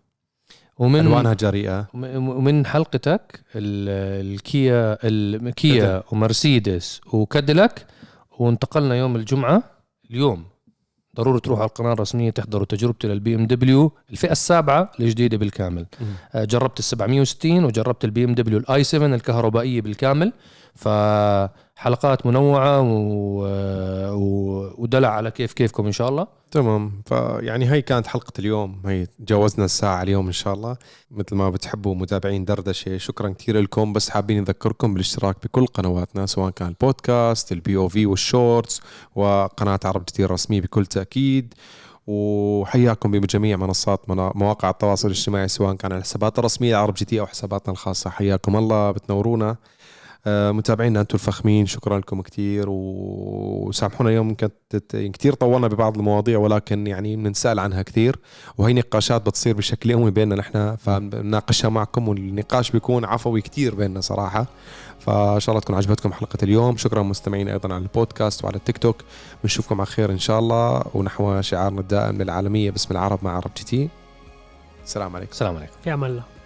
ومن ألوانها جريئة. وم- ومن حلقتك ال- الكيا الكيا ومرسيدس وكاديلاك وانتقلنا يوم الجمعة. اليوم ضروري تروحوا على القناة الرسمية تحضروا تجربتي للبي إم دبليو الفئة السابعة الجديده بالكامل. آه، جربت ال 760 وجربت البي إم دبليو ال i7 الكهربائية بالكامل. فحلقات منوعة و... و... ودلع على كيف كيفكم إن شاء الله. تمام. فيعني هي كانت حلقة اليوم. هي جاوزنا الساعة اليوم إن شاء الله. مثل ما بتحبوا متابعين دردشة. شكرا كثير لكم. بس حابين نذكركم بالاشتراك بكل قنواتنا سواء كان البودكاست ال POV وال shorts وقناة عرب جي تي الرسمية بكل تأكيد. وحياكم بجميع منصات مواقع التواصل الاجتماعي سواء كان الحسابات الرسمية عرب جي تي أو حساباتنا الخاصة. حياكم الله. بتنورونا. متابعينا أنتم الفخمين شكرا لكم كثير وسامحونا اليوم كنت كثير طولنا ببعض المواضيع ولكن يعني بنسال عنها كثير وهي نقاشات بتصير بشكل يومي بيننا نحن فبناقشها معكم والنقاش بيكون عفوي كثير بيننا صراحة. فإن شاء الله تكون عجبتكم حلقة اليوم. شكرا مستمعين أيضا على البودكاست وعلى التيك توك. بنشوفكم على خير إن شاء الله. ونحو شعارنا الدائم للعالمية باسم العرب مع عرب جي تي. السلام عليكم. السلام عليكم. في أمان الله.